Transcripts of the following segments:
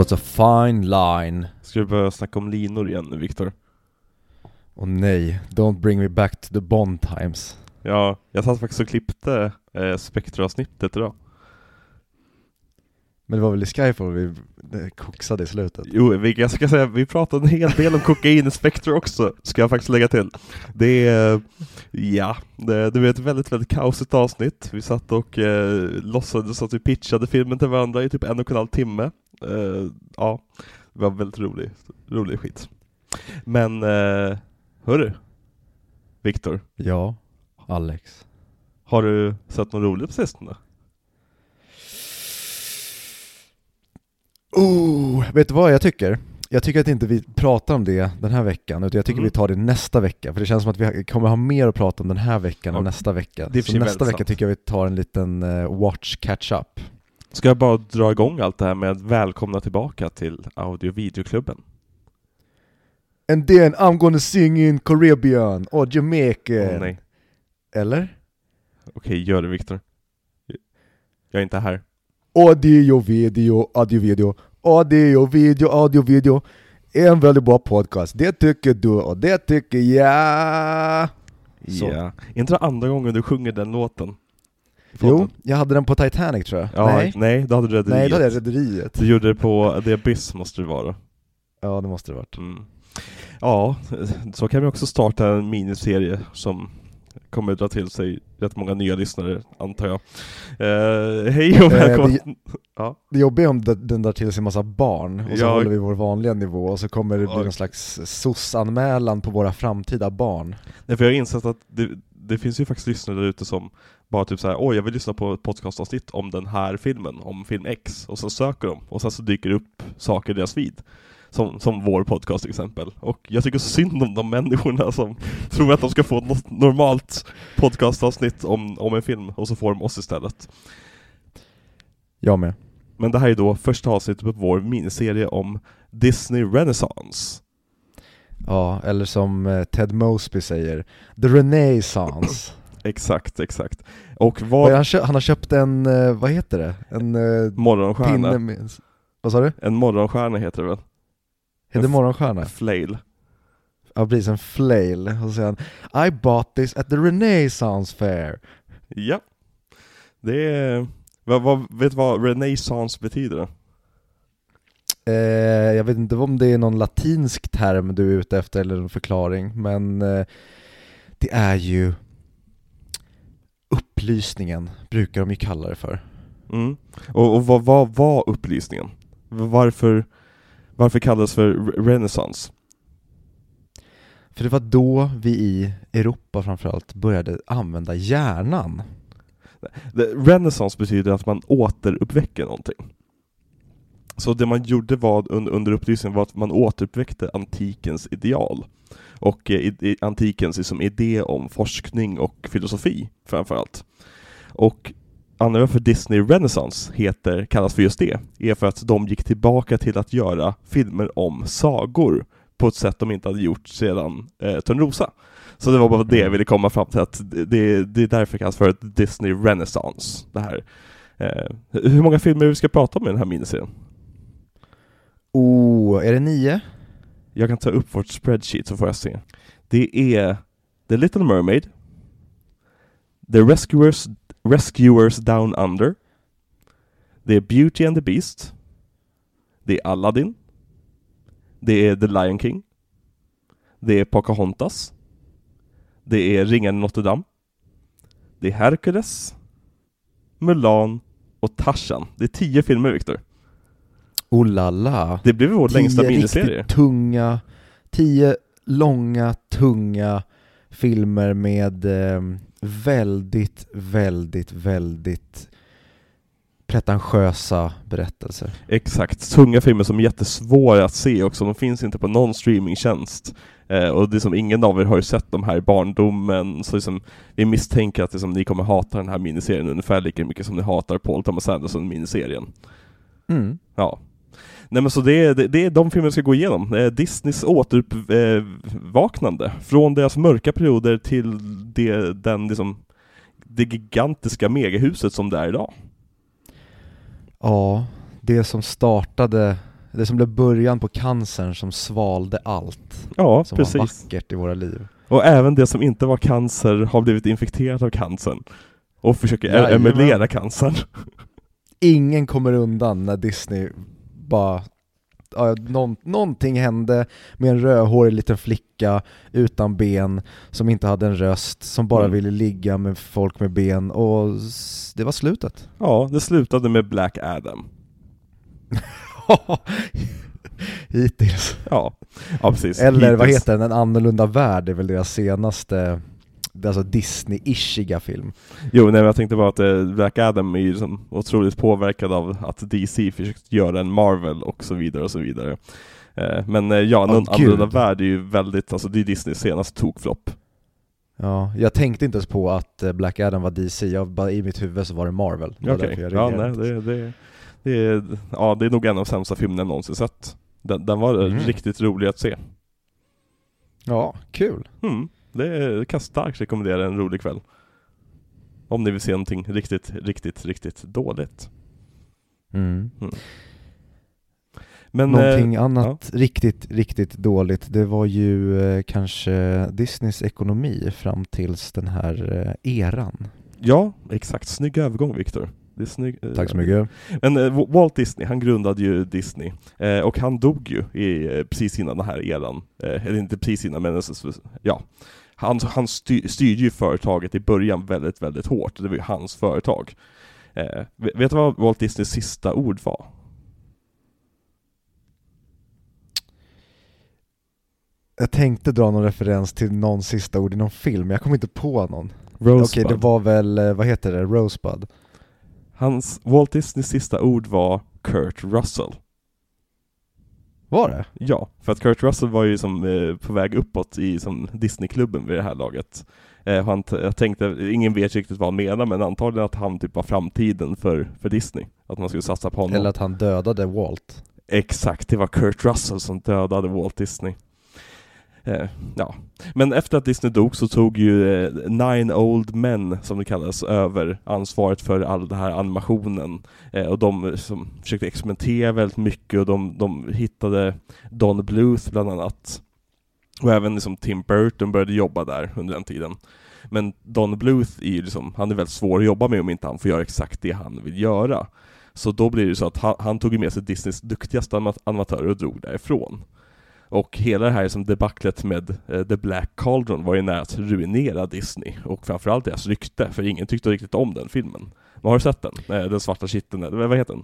Was a fine line. Ska vi börja snacka om linor igen nu Viktor? Och nej, don't bring me back to the Bond times. Ja, jag satt faktiskt och klippte eh, Spectre-avsnittet idag. Men det var väl i Skyfall vi koksade i slutet? Jo, vi, jag ska säga, vi pratade en hel del om kokain i Spectre också, ska jag faktiskt lägga till. Det är, ja, det, det var ett väldigt, väldigt kaosigt avsnitt. Vi satt och eh, låtsades att vi pitchade filmen till varandra i typ en och en halv timme. Eh, ja, det var väldigt rolig, rolig skit. Men, eh, hörru, Viktor, Ja, Alex. har du sett något roligt på sistone? Oh, vet du vad jag tycker? Jag tycker att inte vi pratar om det den här veckan, utan jag tycker Mm. vi tar det nästa vecka, för det känns som att vi kommer ha mer att prata om den här veckan Ja, än nästa vecka. det och Så nästa vecka sant. tycker jag vi tar en liten eh, watch catch-up. Ska jag bara dra igång allt det här med att välkomna tillbaka till audio videoklubben? And then I'm gonna sing in Caribbean or Jamaica. Åh nej. Eller? Okej, gör det Viktor. Jag är inte här. Audio, video, audio, video, audio, video, audio, video. En väldigt bra podcast. Det tycker du och det tycker jag. Ja. Inte det andra gången du sjunger den låten? Jo, jag hade den på Titanic tror jag. Ja, nej, nej, då hade du Rederiet. nej, då hade jag Rederiet. Du gjorde det på The Abyss måste det vara. Ja, det måste det varit. Mm. Ja, så kan vi också starta en miniserie som kommer dra till sig rätt många nya lyssnare, antar jag. Eh, hej och Eh, välkomna! det- Ja. Det jobbiga är om den drar till sig en massa barn, och så Ja. håller vi vår vanliga nivå, och så kommer det bli Ja. någon slags SOS-anmälan på våra framtida barn. Nej, för jag har insett att det, det finns ju faktiskt lyssnare där ute som bara typ såhär, oj jag vill lyssna på ett podcastavsnitt om den här filmen, om film X, och så söker de, och sen så dyker det upp saker i deras feed. Som, som vår podcast till exempel. Och jag tycker så synd om de människorna som tror att de ska få något normalt podcastavsnitt om, om en film, och så får de oss istället. Jag med. Men det här är då första avsnittet på vår miniserie om Disney Renaissance. Ja, eller som eh, Ted Mosby säger, The Renaissance. Exakt, exakt. Och Vad han, kö- han har köpt en, eh, vad heter det? En uh, Morgonstjärna. med, vad sa du? En morgonstjärna heter det väl? Heter det morgonstjärna? Flail. Ja precis, en flail. Och så säger han I bought this at the Renaissance fair. Ja. Det är... Vad, vad, vet du vad renaissance betyder? Eh, jag vet inte om det är någon latinsk term du är ute efter eller en förklaring, men eh, det är ju upplysningen, brukar de ju kalla det för. Mm. Och, och vad vad var upplysningen? Varför, varför kallades för re- renaissance? För det var då vi i Europa framförallt började använda hjärnan. Renaissance betyder att man återuppväcker någonting. Så det man gjorde var, under, under upplysningen var att man återuppväckte antikens ideal. Och eh, i, i, antikens liksom, idé om forskning och filosofi framförallt. Och anledningen för Disney Renaissance heter, kallas för just det, är för att de gick tillbaka till att göra filmer om sagor på ett sätt de inte hade gjort sedan eh, Törnrosa. Så det var bara det jag ville komma fram till, att det, det, är därför det kallas för Disney Renaissance. Det här. Eh, hur många filmer vi ska prata om i den här miniserien? Oh, är det nio? Jag kan ta upp vårt spreadsheet så får jag se. Det är The Little Mermaid, The Rescuers, Rescuers Down Under, det är Beauty and the Beast, det är Aladdin, det är The Lion King, det är Pocahontas, det är Ringen i Notre Dame, det är Hercules, Mulan och Tarzan. Det är tio filmer, Viktor. Oh la la. Det blev vår längsta Tio miniserie. riktigt tunga, tio långa, tunga filmer med eh, väldigt, väldigt, väldigt pretentiösa berättelser. Exakt, tunga filmer som är jättesvåra att se också, de finns inte på någon streamingtjänst. Eh, och det är som ingen av er har ju sett de här i barndomen, så liksom, vi misstänker att liksom, ni kommer hata den här miniserien ungefär lika mycket som ni hatar Paul Thomas Anderson-miniserien. Mm. Ja. Nej men så det är, det, är de filmer vi ska gå igenom. Eh, Disneys återuppvaknande. Från deras mörka perioder till det, den liksom, det gigantiska megahuset som det är idag. Ja, det som startade Det som blev början på cancern som svalde allt Ja, som var precis. vackert i våra liv. Och även det som inte var cancer har blivit infekterat av cancern. Och försöker e- Jajamän. emulera cancern. Ingen kommer undan när Disney bara Ja, någon, någonting hände med en rödhårig liten flicka utan ben som inte hade en röst, som bara Mm. ville ligga med folk med ben och det var slutet. Ja, det slutade med Black Adam. Hittills. Ja, ja precis. Eller vad Hittills. heter den, En annorlunda värld är väl deras senaste Alltså Disney-ishiga film. Jo, nej, men jag tänkte bara att eh, Black Adam är ju liksom otroligt påverkad av att DC försökt göra en Marvel och så vidare och så vidare. Eh, men eh, ja, Åh, någon annorlunda värld är ju väldigt, alltså det är Disneys senaste tokflopp. Ja, jag tänkte inte ens på att Black Adam var DC, jag bara i mitt huvud så var det Marvel. Okej, jag ja, nej, det, det, det, är, ja, det är nog en av de sämsta filmerna jag någonsin sett. Den, den var Mm. riktigt rolig att se. Ja, kul. Mm, det är- kan starkt rekommendera en rolig kväll. Om ni vill se någonting riktigt, riktigt, riktigt dåligt. Mm. Men, Någonting eh, annat riktigt, riktigt dåligt, det var ju eh, kanske Disneys ekonomi fram tills den här eh, eran. Ja, exakt. Snygg övergång Viktor. Eh, Tack så mycket. Men eh, Walt Disney, han grundade ju Disney, eh, och han dog ju i, eh, precis innan den här eran, eh, eller inte precis innan men ja. Han, han styr, styrde ju företaget i början väldigt, väldigt hårt, det var ju hans företag. Eh, vet du vad Walt Disneys sista ord var? Jag tänkte dra någon referens till någon sista ord i någon film, men jag kom inte på någon. Rosebud. Okej, det var väl, eh, vad heter det, Rosebud? Hans, Walt Disneys sista ord var Kurt Russell. Var det? Ja, för att Kurt Russell var ju som eh, på väg uppåt i som Disneyklubben vid det här laget. Eh, han jag tänkte, ingen vet riktigt vad han menar, men antagligen att han typ var framtiden för, för Disney. Att man skulle satsa på honom. Eller att han dödade Walt? Exakt, det var Kurt Russell som dödade Walt Disney. Eh, ja. Men efter att Disney dog så tog ju eh, Nine Old Men, som det kallas, över ansvaret för all den här animationen. Eh, och de eh, som försökte experimentera väldigt mycket och de, de hittade Don Bluth bland annat. Och även liksom Tim Burton började jobba där under den tiden. Men Don Bluth är ju liksom, han är väldigt svår att jobba med om inte han får göra exakt det han vill göra. Så då blir det så att han, han tog med sig Disneys duktigaste animatörer och drog därifrån. Och hela det här som debaclet med eh, The Black Cauldron var ju nära att ruinera Disney och framförallt deras rykte, för ingen tyckte riktigt om den filmen. Men har du sett den? Eh, den svarta kitteln, eller vad heter den?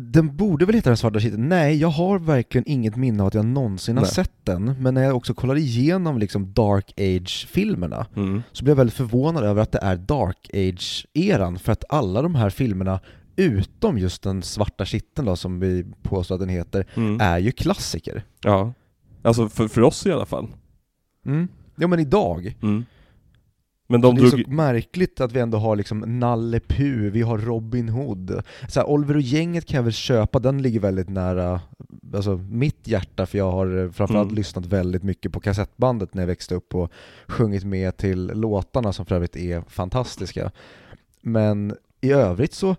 Den borde väl heta Den svarta kitteln? Nej, jag har verkligen inget minne av att jag någonsin har Nej. sett den, men när jag också kollar igenom liksom Dark Age-filmerna Mm. så blev jag väldigt förvånad över att det är Dark Age-eran, för att alla de här filmerna, utom just Den svarta kitteln då, som vi påstår att den heter, Mm. är ju klassiker. Ja. Alltså för, för oss i alla fall. Mm. Ja men idag. Mm. Men de det är drog... så märkligt att vi ändå har liksom Nalle Puh, vi har Robin Hood. Så här, Oliver och gänget kan jag väl köpa, den ligger väldigt nära alltså, mitt hjärta för jag har eh, framförallt Mm. lyssnat väldigt mycket på kassettbandet när jag växte upp och sjungit med till låtarna som för övrigt är fantastiska. Men i övrigt så,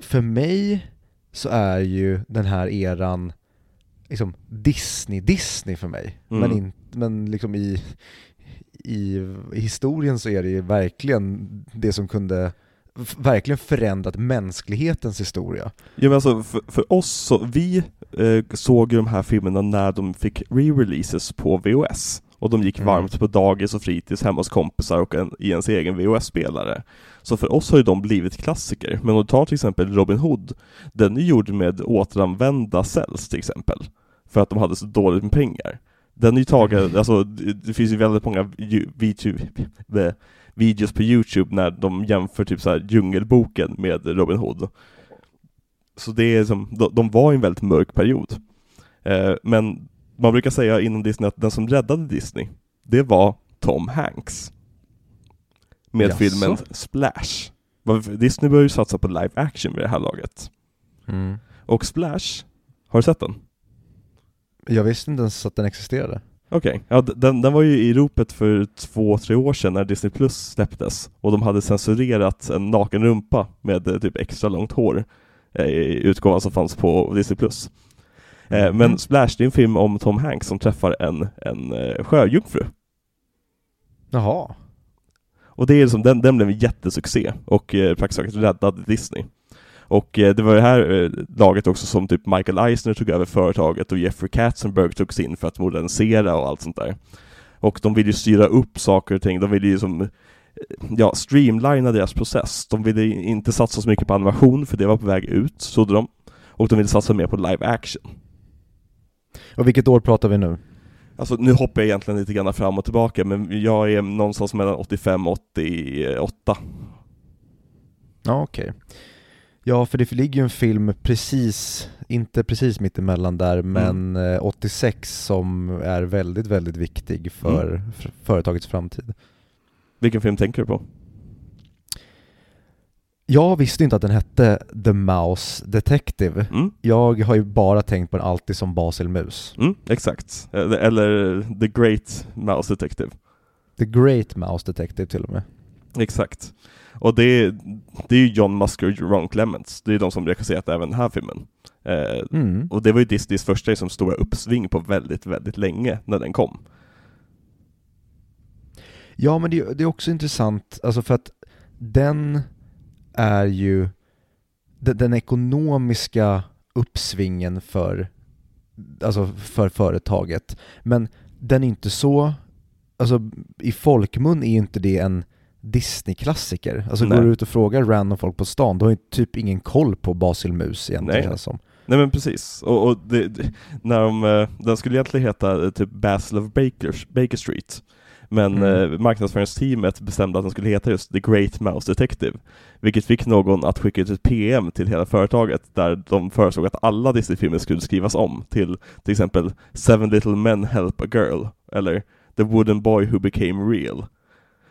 för mig så är ju den här eran liksom Disney-Disney för mig. Mm. Men, in, men liksom i, i, historien så är det ju verkligen det som kunde verkligen förändrat mänsklighetens historia. Ja men alltså för, för oss så, vi eh, såg ju de här filmerna när de fick re-releases på VHS. Och de gick Mm. varmt på dagis och fritids hemma hos kompisar och en, i ens egen VHS-spelare. Så för oss har ju de blivit klassiker. Men om du tar till exempel Robin Hood, den är gjord med återanvända cells till exempel. För att de hade så dåligt med pengar. Den är ju tagen, Mm. alltså det, finns ju väldigt många videos på Youtube när de jämför typ så här Djungelboken med Robin Hood. Så det är som, de, de var i en väldigt mörk period. Eh, men man brukar säga inom Disney att den som räddade Disney, det var Tom Hanks. Med Jaså? filmen Splash. Disney började ju satsa på live action vid det här laget. Och Splash, har du sett den? Jag visste inte ens att den existerade. Okej, ja, d- den, den var ju i ropet för två, tre år sedan när Disney Plus släpptes och de hade censurerat en naken rumpa med eh, typ extra långt hår eh, utgåvan som fanns på Disney+. Plus. Eh, Mm. men Splash, det är en film om Tom Hanks som träffar en, en eh, sjöjungfru. Jaha. Och det är liksom, den, den blev en jättesuccé och eh, praktiskt taget räddade Disney. Och eh, det var det här eh, laget också som typ Michael Eisner tog över företaget och Jeffrey Katzenberg togs in för att modernisera och allt sånt där. Och de ville ju styra upp saker och ting, de ville ju som, eh, ja, streamlina deras process. De ville inte satsa så mycket på animation, för det var på väg ut, trodde de. Och de ville satsa mer på live action. Och vilket år pratar vi nu? Alltså nu hoppar jag egentligen lite grann fram och tillbaka, men jag är någonstans mellan 85 och 88. Ja, okej. Ja, för det ligger ju en film precis, inte precis mitt emellan där, men eh, 86 som är väldigt, väldigt viktig för för företagets framtid. Vilken film tänker du på? Jag visste inte att den hette The Mouse Detective. Mm? Jag har ju bara tänkt på den alltid som Basil Mus. Mm, exakt. Eller, The Great Mouse Detective. The Great Mouse Detective till och med. Exakt. Och det, det är ju John Musker och Ron Clements, det är de som regisserat även den här filmen. Eh, Mm. och det var ju Disneys första liksom, stora uppsving på väldigt, väldigt länge när den kom. Ja, men det, det är också intressant, alltså för att den är ju den, ekonomiska uppsvingen för, alltså för företaget. Men den är inte så, alltså i folkmun är ju inte det en Disney-klassiker. Alltså Nej. går du ut och frågar random folk på stan, då har ju typ ingen koll på Basil Mus egentligen känns som. Nej men precis, och, och det, det, när de, eh, den skulle egentligen heta eh, typ Basil of Baker, Baker Street. Men Mm. eh, marknadsföringsteamet bestämde att den skulle heta just The Great Mouse Detective. Vilket fick någon att skicka ut ett PM till hela företaget där de föreslog att alla Disney-filmer skulle skrivas om till till exempel Seven Little Men Help a Girl, eller The Wooden Boy Who Became Real,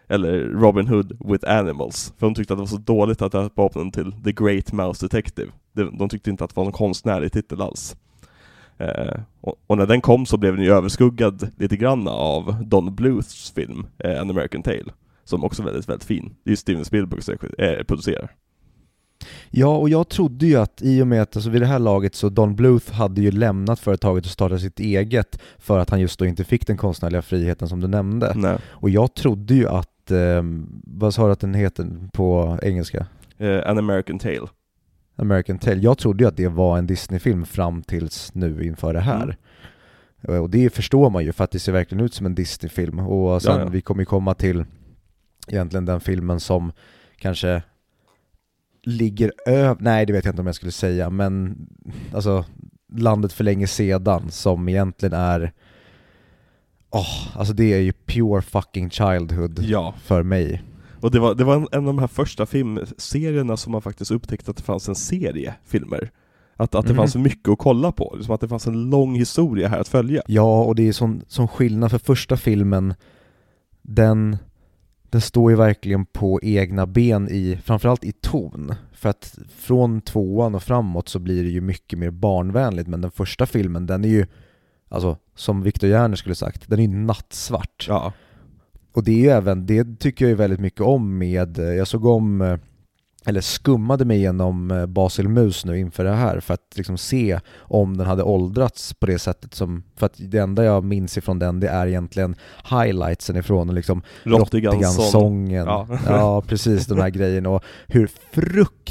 eller Robin Hood with Animals. För de tyckte att det var så dåligt att döpa upp den till The Great Mouse Detective. De, de tyckte inte att det var någon konstnärlig titel alls. Eh, och, och när den kom så blev den ju överskuggad lite grann av Don Bluths film eh, An American Tale, som också är väldigt, väldigt fin. Det är ju Steven Spielberg som eh, producerar. Ja, och jag trodde ju att i och med att alltså vid det här laget så Don Bluth hade ju lämnat företaget och startat sitt eget för att han just då inte fick den konstnärliga friheten som du nämnde. Nej. Och jag trodde ju att, eh, vad sa du att den heter på engelska? Eh, An American Tale. American Tale. Jag trodde ju att det var en Disney-film fram tills nu inför det här. Mm. Och det förstår man ju för att det ser verkligen ut som en Disney-film. Och sen Ja, ja. vi kommer ju komma till egentligen den filmen som kanske ligger över, nej det vet jag inte om jag skulle säga, men alltså Landet för länge sedan som egentligen är Åh, alltså det är ju pure fucking childhood Ja, för mig. Och det var, det var en, en av de här första filmserierna som man faktiskt upptäckte att det fanns en serie filmer. Att, att det Mhm. fanns mycket att kolla på, liksom att det fanns en lång historia här att följa. Ja, och det är sån, sån skillnad för första filmen, den, den står ju verkligen på egna ben i, framförallt i ton. För att från tvåan och framåt så blir det ju mycket mer barnvänligt, men den första filmen den är ju, alltså som Victor Järner skulle sagt, den är ju nattsvart. Ja. Och det är ju även, det tycker jag ju väldigt mycket om med, eh, jag såg om, eh, eller skummade mig igenom eh, Basil Mus nu inför det här för att liksom se om den hade åldrats på det sättet som, för att det enda jag minns ifrån den det är egentligen highlightsen ifrån och liksom. Rottigansången. Ja. Ja. precis de här grejerna och hur fruktansvärt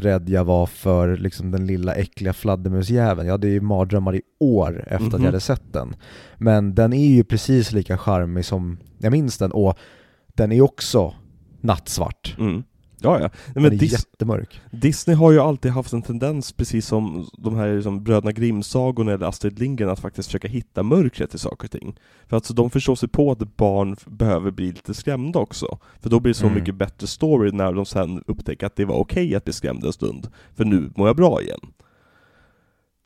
rädd jag var för liksom den lilla äckliga fladdermusjäveln. Jag hade ju mardrömmar i år efter att Mhm. jag hade sett den. Men den är ju precis lika charmig som jag minns den och den är också nattsvart. Mm. Ja, ja. Nej, Den men är Dis- jättemörk. Disney har ju alltid haft en tendens, precis som de här liksom, Bröderna Grimm-sagorna eller Astrid Lindgren, att faktiskt försöka hitta mörkret i saker och ting. För att så de förstår sig på att barn behöver bli lite skrämda också. För då blir det så Mm. mycket bättre story när de sen upptäcker att det var okej att bli skrämd en stund, för nu mår jag bra igen.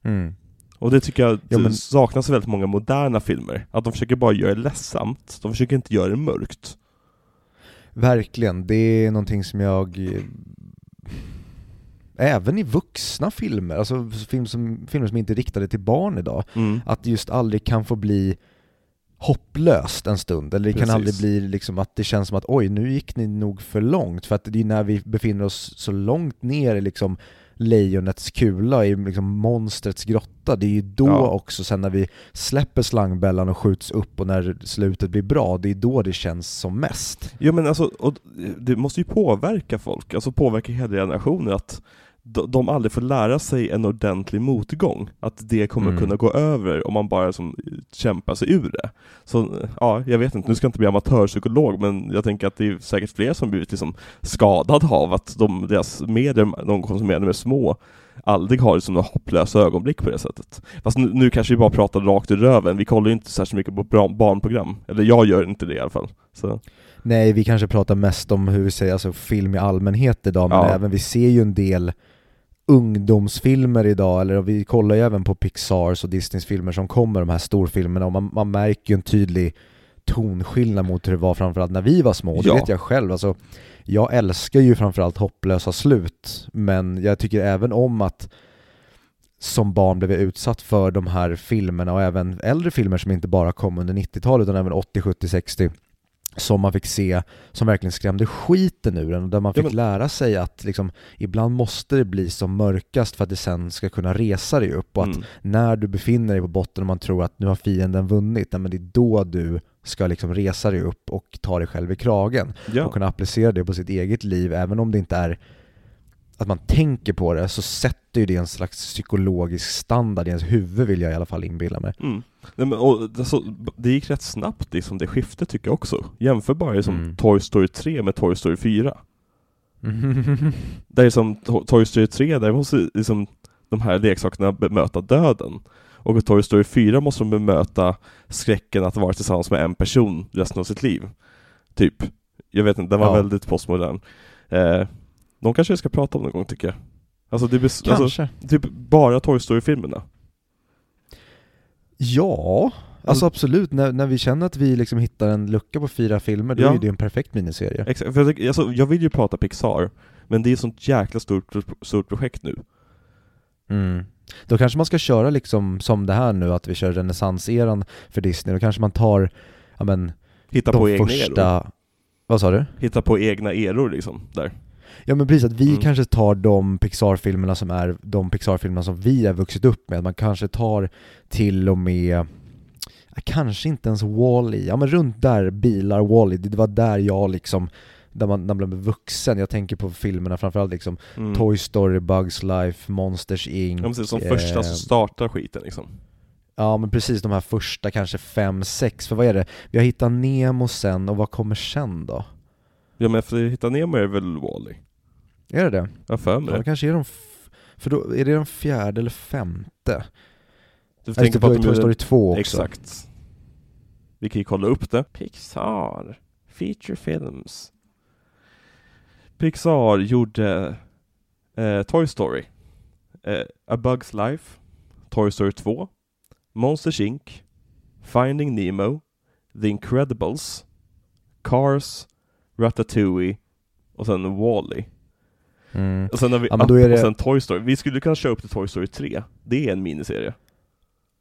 Mm. Och det tycker jag Ja, men- saknas i väldigt många moderna filmer. Att de försöker bara göra det ledsamt, de försöker inte göra det mörkt. Verkligen, det är någonting som jag eh, Även i vuxna filmer, alltså film som, filmer som inte är riktade till barn idag Mm. Att just aldrig kan få bli hopplöst en stund, eller det kan Precis. aldrig bli liksom att det känns som att oj, nu gick ni nog för långt, för att det är när vi befinner oss så långt ner i liksom lejonets kula i liksom monstrets grotta, det är ju då Ja. också sen när vi släpper slangbällan och skjuts upp och när slutet blir bra, det är då det känns som mest. Ja men alltså, det måste ju påverka folk, alltså påverka hela generationer att de, aldrig får lära sig en ordentlig motgång, att det kommer Mm. kunna gå över om man bara som kämpar sig ur det. Så ja, jag vet inte, nu ska jag inte bli amatörpsykolog, men jag tänker att det är säkert fler som blivit liksom skadade av att de, deras medier de konsumerar när de är små aldrig har liksom några hopplösa ögonblick på det sättet. Fast nu, nu kanske vi bara pratar rakt i röven, vi kollar ju inte särskilt mycket på barnprogram, eller jag gör inte det i alla fall. Så. Nej, vi kanske pratar mest om hur vi säger, alltså film i allmänhet idag, men Ja. även vi ser ju en del ungdomsfilmer idag, eller vi kollar ju även på Pixars och Disneys filmer som kommer, de här storfilmerna, och man, man märker ju en tydlig tonskillnad mot hur det var framförallt när vi var små, det Ja. vet jag själv. Alltså, jag älskar ju framförallt hopplösa slut, men jag tycker även om att som barn blev jag utsatt för de här filmerna och även äldre filmer som inte bara kom under 90-talet utan även 80, 70, 60 som man fick se som verkligen skrämde skiten ur en och där man Ja, fick men- lära sig att liksom, ibland måste det bli som mörkast för att det sen ska kunna resa dig upp och att Mm. när du befinner dig på botten och man tror att nu har fienden vunnit, nej, men det är då du ska liksom resa dig upp och ta dig själv i kragen Ja. och kunna applicera det på sitt eget liv även om det inte är att man tänker på det så sätter ju det en slags psykologisk standard i ens huvud vill jag i alla fall inbilla mig. Mm. Nej, men, och, alltså, det gick rätt snabbt liksom, det skiftet tycker jag också. Jämför bara som Mm. Toy Story 3 med Toy Story 4. Där är som To- Toy Story 3, där måste liksom de här leksakerna bemöta döden. Och i Toy Story 4 måste de bemöta skräcken att vara tillsammans med en person resten av sitt liv. Typ. Jag vet inte, den var Ja. väldigt postmodern. Eh, de kanske vi ska prata om någon gång tycker jag. Alltså, det bes- alltså Kanske. typ bara Toy Story-filmerna. Ja, alltså Alltså- absolut. När, när vi känner att vi liksom hittar en lucka på fyra filmer, då Ja. är det en perfekt miniserie. Exakt, för jag, tycker- alltså, jag vill ju prata Pixar, men det är ett sånt jäkla stort, stort projekt nu. Mm. Då kanske man ska köra liksom som det här nu, att vi kör renässanseran för Disney, då kanske man tar, ja men, Hitta de på egna eror. första... Vad sa du? Hitta på egna eror liksom, där. Ja men precis, att vi Mm. kanske tar de Pixar-filmerna som är de Pixar-filmerna som vi har vuxit upp med, man kanske tar till och med kanske inte ens Wall-E, ja men runt där bilar Wall-E, det var där jag liksom där man, när man blev vuxen, jag tänker på filmerna framförallt liksom Mm. Toy Story, Bugs Life, Monsters Inc Ja, precis, som eh, första som startar skiten liksom. Ja men precis, de här första kanske fem, sex, för vad är det? Vi har hittat Nemo sen, och vad kommer sen då? Ja men för Hitta Nemo är väl Wall-E? Är det det? Jag för mig Ja, det kanske är de, för då är det den fjärde eller femte? Du det, på att de Toy Story 2 också. Exakt. Vi kan ju kolla upp det. Pixar. Feature Films. Pixar gjorde eh, Toy Story. Eh, A Bug's Life. Toy Story 2. Monsters Inc. Finding Nemo. The Incredibles. Cars. Ratatouille. Och sen Wall-E. Mm. Och sen har vi Ja, Up det- och sen Toy Story. Vi skulle kunna köra upp till Toy Story 3. Det är en miniserie.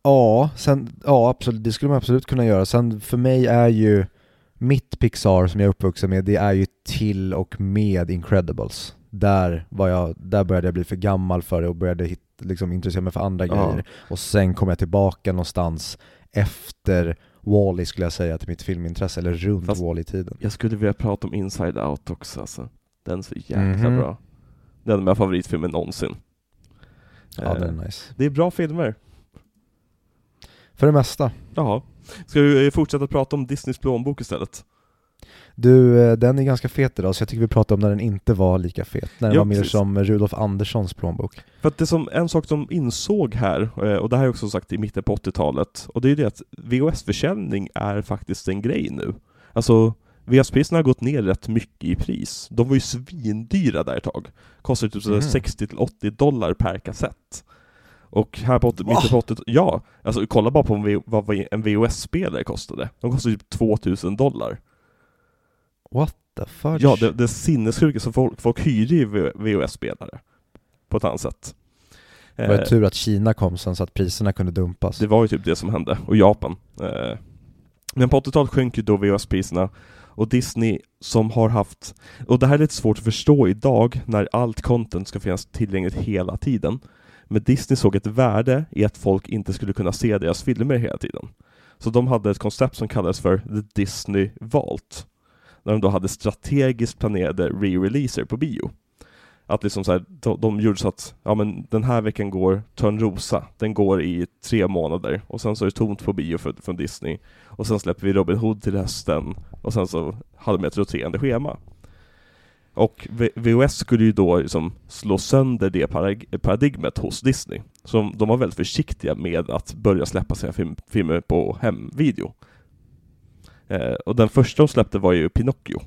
Ja, sen, ja absolut, det skulle man absolut kunna göra. Sen för mig är ju mitt Pixar som jag är uppvuxen med, det är ju till och med Incredibles. Där, var jag, där började jag bli för gammal för det och började hit, liksom intressera mig för andra Ja. grejer. Och sen kom jag tillbaka någonstans efter Wall-E skulle jag säga till mitt filmintresse, eller runt Fast- Wall-E-tiden. Jag skulle vilja prata om Inside Out också alltså. Den är så jäkla Mhm. bra. Den är mina favoritfilmer någonsin. Ja, Eh, den är nice. det är bra filmer. För det mesta. Jaha. Ska vi eh, fortsätta prata om Disneys plånbok istället? Du, eh, den är ganska fet idag, så jag tycker vi pratar om när den inte var lika fet. När den Ja, var mer precis. som Rudolf Anderssons plånbok. För att det som, en sak de insåg här, eh, och det här är också sagt i mitten på 80-talet, och det är det att VHS-försäljning är faktiskt en grej nu. Alltså, VHS-priserna har gått ner rätt mycket i pris. De var ju svindyra där ett tag. Kostade typ Mhm. 60-80 dollar per kassett. Och här på 80, Va? mitten på 80 ja, alltså kolla bara på vad en VHS-spelare kostade. De kostade typ 2000 dollar. What the fudge? Ja, det, det är sinnessjukt, så folk, folk hyrde ju VHS-spelare på ett annat sätt. Det var Eh, ju tur att Kina kom sen så att priserna kunde dumpas. Det var ju typ det som hände, och Japan. Eh, Men på 80-talet sjönk ju då VHS-priserna, Och Disney som har haft, och det här är lite svårt att förstå idag när allt content ska finnas tillgängligt hela tiden. Men Disney såg ett värde i att folk inte skulle kunna se deras filmer hela tiden. Så de hade ett koncept som kallades för The Disney Vault när de då hade strategiskt planerade re-releaser på bio. Att liksom så här, de, de gjorde så att, ja men den här veckan går Törnrosa, den går i tre månader och sen så är det tomt på bio för, från Disney. Och sen släpper vi Robin Hood till hösten och sen så hade de ett roterande schema. Och VOS skulle ju då liksom slå sönder det paradigmet hos Disney. Så de var väldigt försiktiga med att börja släppa sina film, filmer på hemvideo. Eh, och den första de släppte var ju Pinocchio.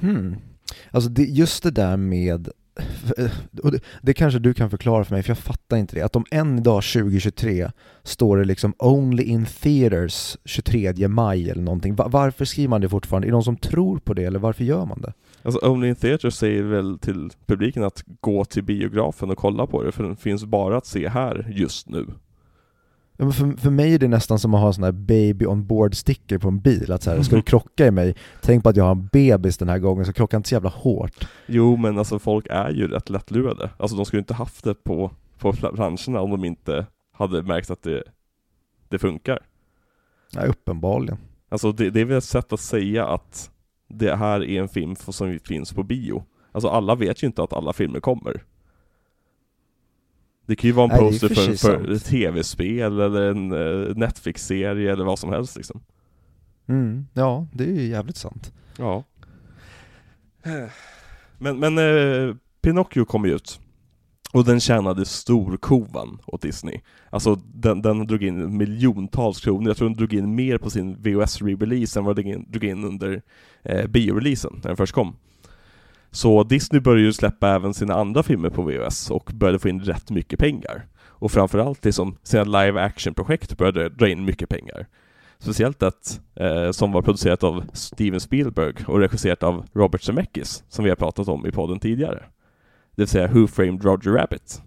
Hmm. Alltså det, just det där med och det, det kanske du kan förklara för mig, för jag fattar inte det. Att om en dag 2023 står det liksom 'Only in theaters' 23 maj eller någonting. Varför skriver man det fortfarande? Är det någon som tror på det, eller varför gör man det? Alltså 'Only in theaters' säger väl till publiken att gå till biografen och kolla på det, för den finns bara att se här just nu. Ja, för, för mig är det nästan som att ha en sån här baby on board sticker på en bil, att så här, ska du krocka i mig, tänk på att jag har en bebis den här gången så krocka inte så jävla hårt. Jo men alltså folk är ju rätt lättlurade, alltså de skulle inte haft det på, på branscherna om de inte hade märkt att det, det funkar. Nej, uppenbarligen. Alltså det, det är väl ett sätt att säga att det här är en film som finns på bio. Alltså alla vet ju inte att alla filmer kommer. Det kan ju vara en Nej, poster för, för ett tv-spel eller en uh, Netflix-serie eller vad som helst liksom. Mm, ja, det är ju jävligt sant. Ja. Men, men uh, Pinocchio kom ju ut. Och den tjänade storkovan åt Disney. Alltså den, den drog in miljontals kronor, jag tror den drog in mer på sin VOS re-release än vad den drog in under eh, bio-releasen, när den först kom. Så Disney började ju släppa även sina andra filmer på VHS och började få in rätt mycket pengar. Och framförallt liksom sina live action-projekt började dra in mycket pengar. Speciellt ett eh, som var producerat av Steven Spielberg och regisserat av Robert Zemeckis, som vi har pratat om i podden tidigare. Det vill säga Who Framed Roger Rabbit.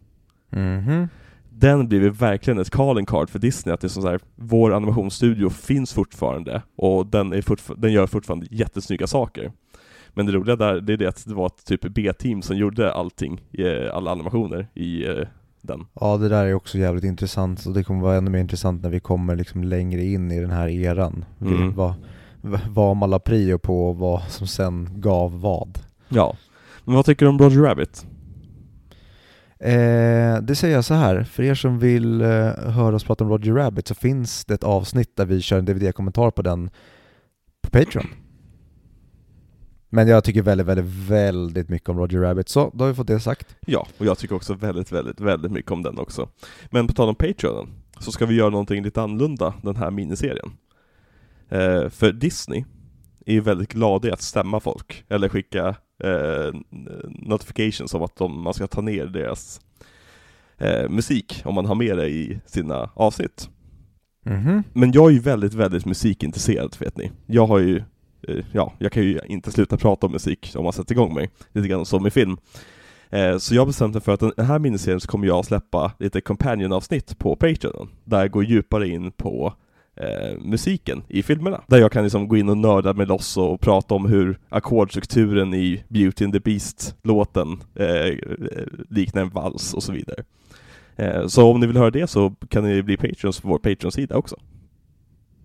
Mm -hmm. Den blev verkligen ett calling card för Disney, att det är som så här, vår animationsstudio finns fortfarande och den, är fortfar den gör fortfarande jättesnygga saker. Men det roliga där, det är det att det var ett typ B-team som gjorde allting, alla animationer i eh, den. Ja det där är också jävligt intressant och det kommer vara ännu mer intressant när vi kommer liksom längre in i den här eran. Mm. Vad, vad man la prio på och vad som sen gav vad. Ja. Men vad tycker du om Roger Rabbit? Eh, det säger jag så här, för er som vill eh, höra oss prata om Roger Rabbit så finns det ett avsnitt där vi kör en DVD-kommentar på den på Patreon. Men jag tycker väldigt, väldigt, väldigt mycket om Roger Rabbit, så då har vi fått det sagt. Ja, och jag tycker också väldigt, väldigt, väldigt mycket om den också. Men på tal om Patreon, så ska vi göra någonting lite annorlunda den här miniserien. Eh, för Disney är ju väldigt glada i att stämma folk, eller skicka eh, notifications om att de, man ska ta ner deras eh, musik, om man har med det i sina avsnitt. Mm -hmm. Men jag är ju väldigt, väldigt musikintresserad, vet ni. Jag har ju Eh, ja, jag kan ju inte sluta prata om musik om man sätter igång mig, lite grann som i film. Eh, så jag bestämde mig för att den här miniserien så kommer jag släppa lite companion-avsnitt på Patreon, där jag går djupare in på eh, musiken i filmerna. Där jag kan liksom gå in och nörda mig loss och prata om hur ackordstrukturen i Beauty and the Beast-låten eh, liknar en vals och så vidare. Eh, så om ni vill höra det så kan ni bli Patreons på vår Patreon-sida också.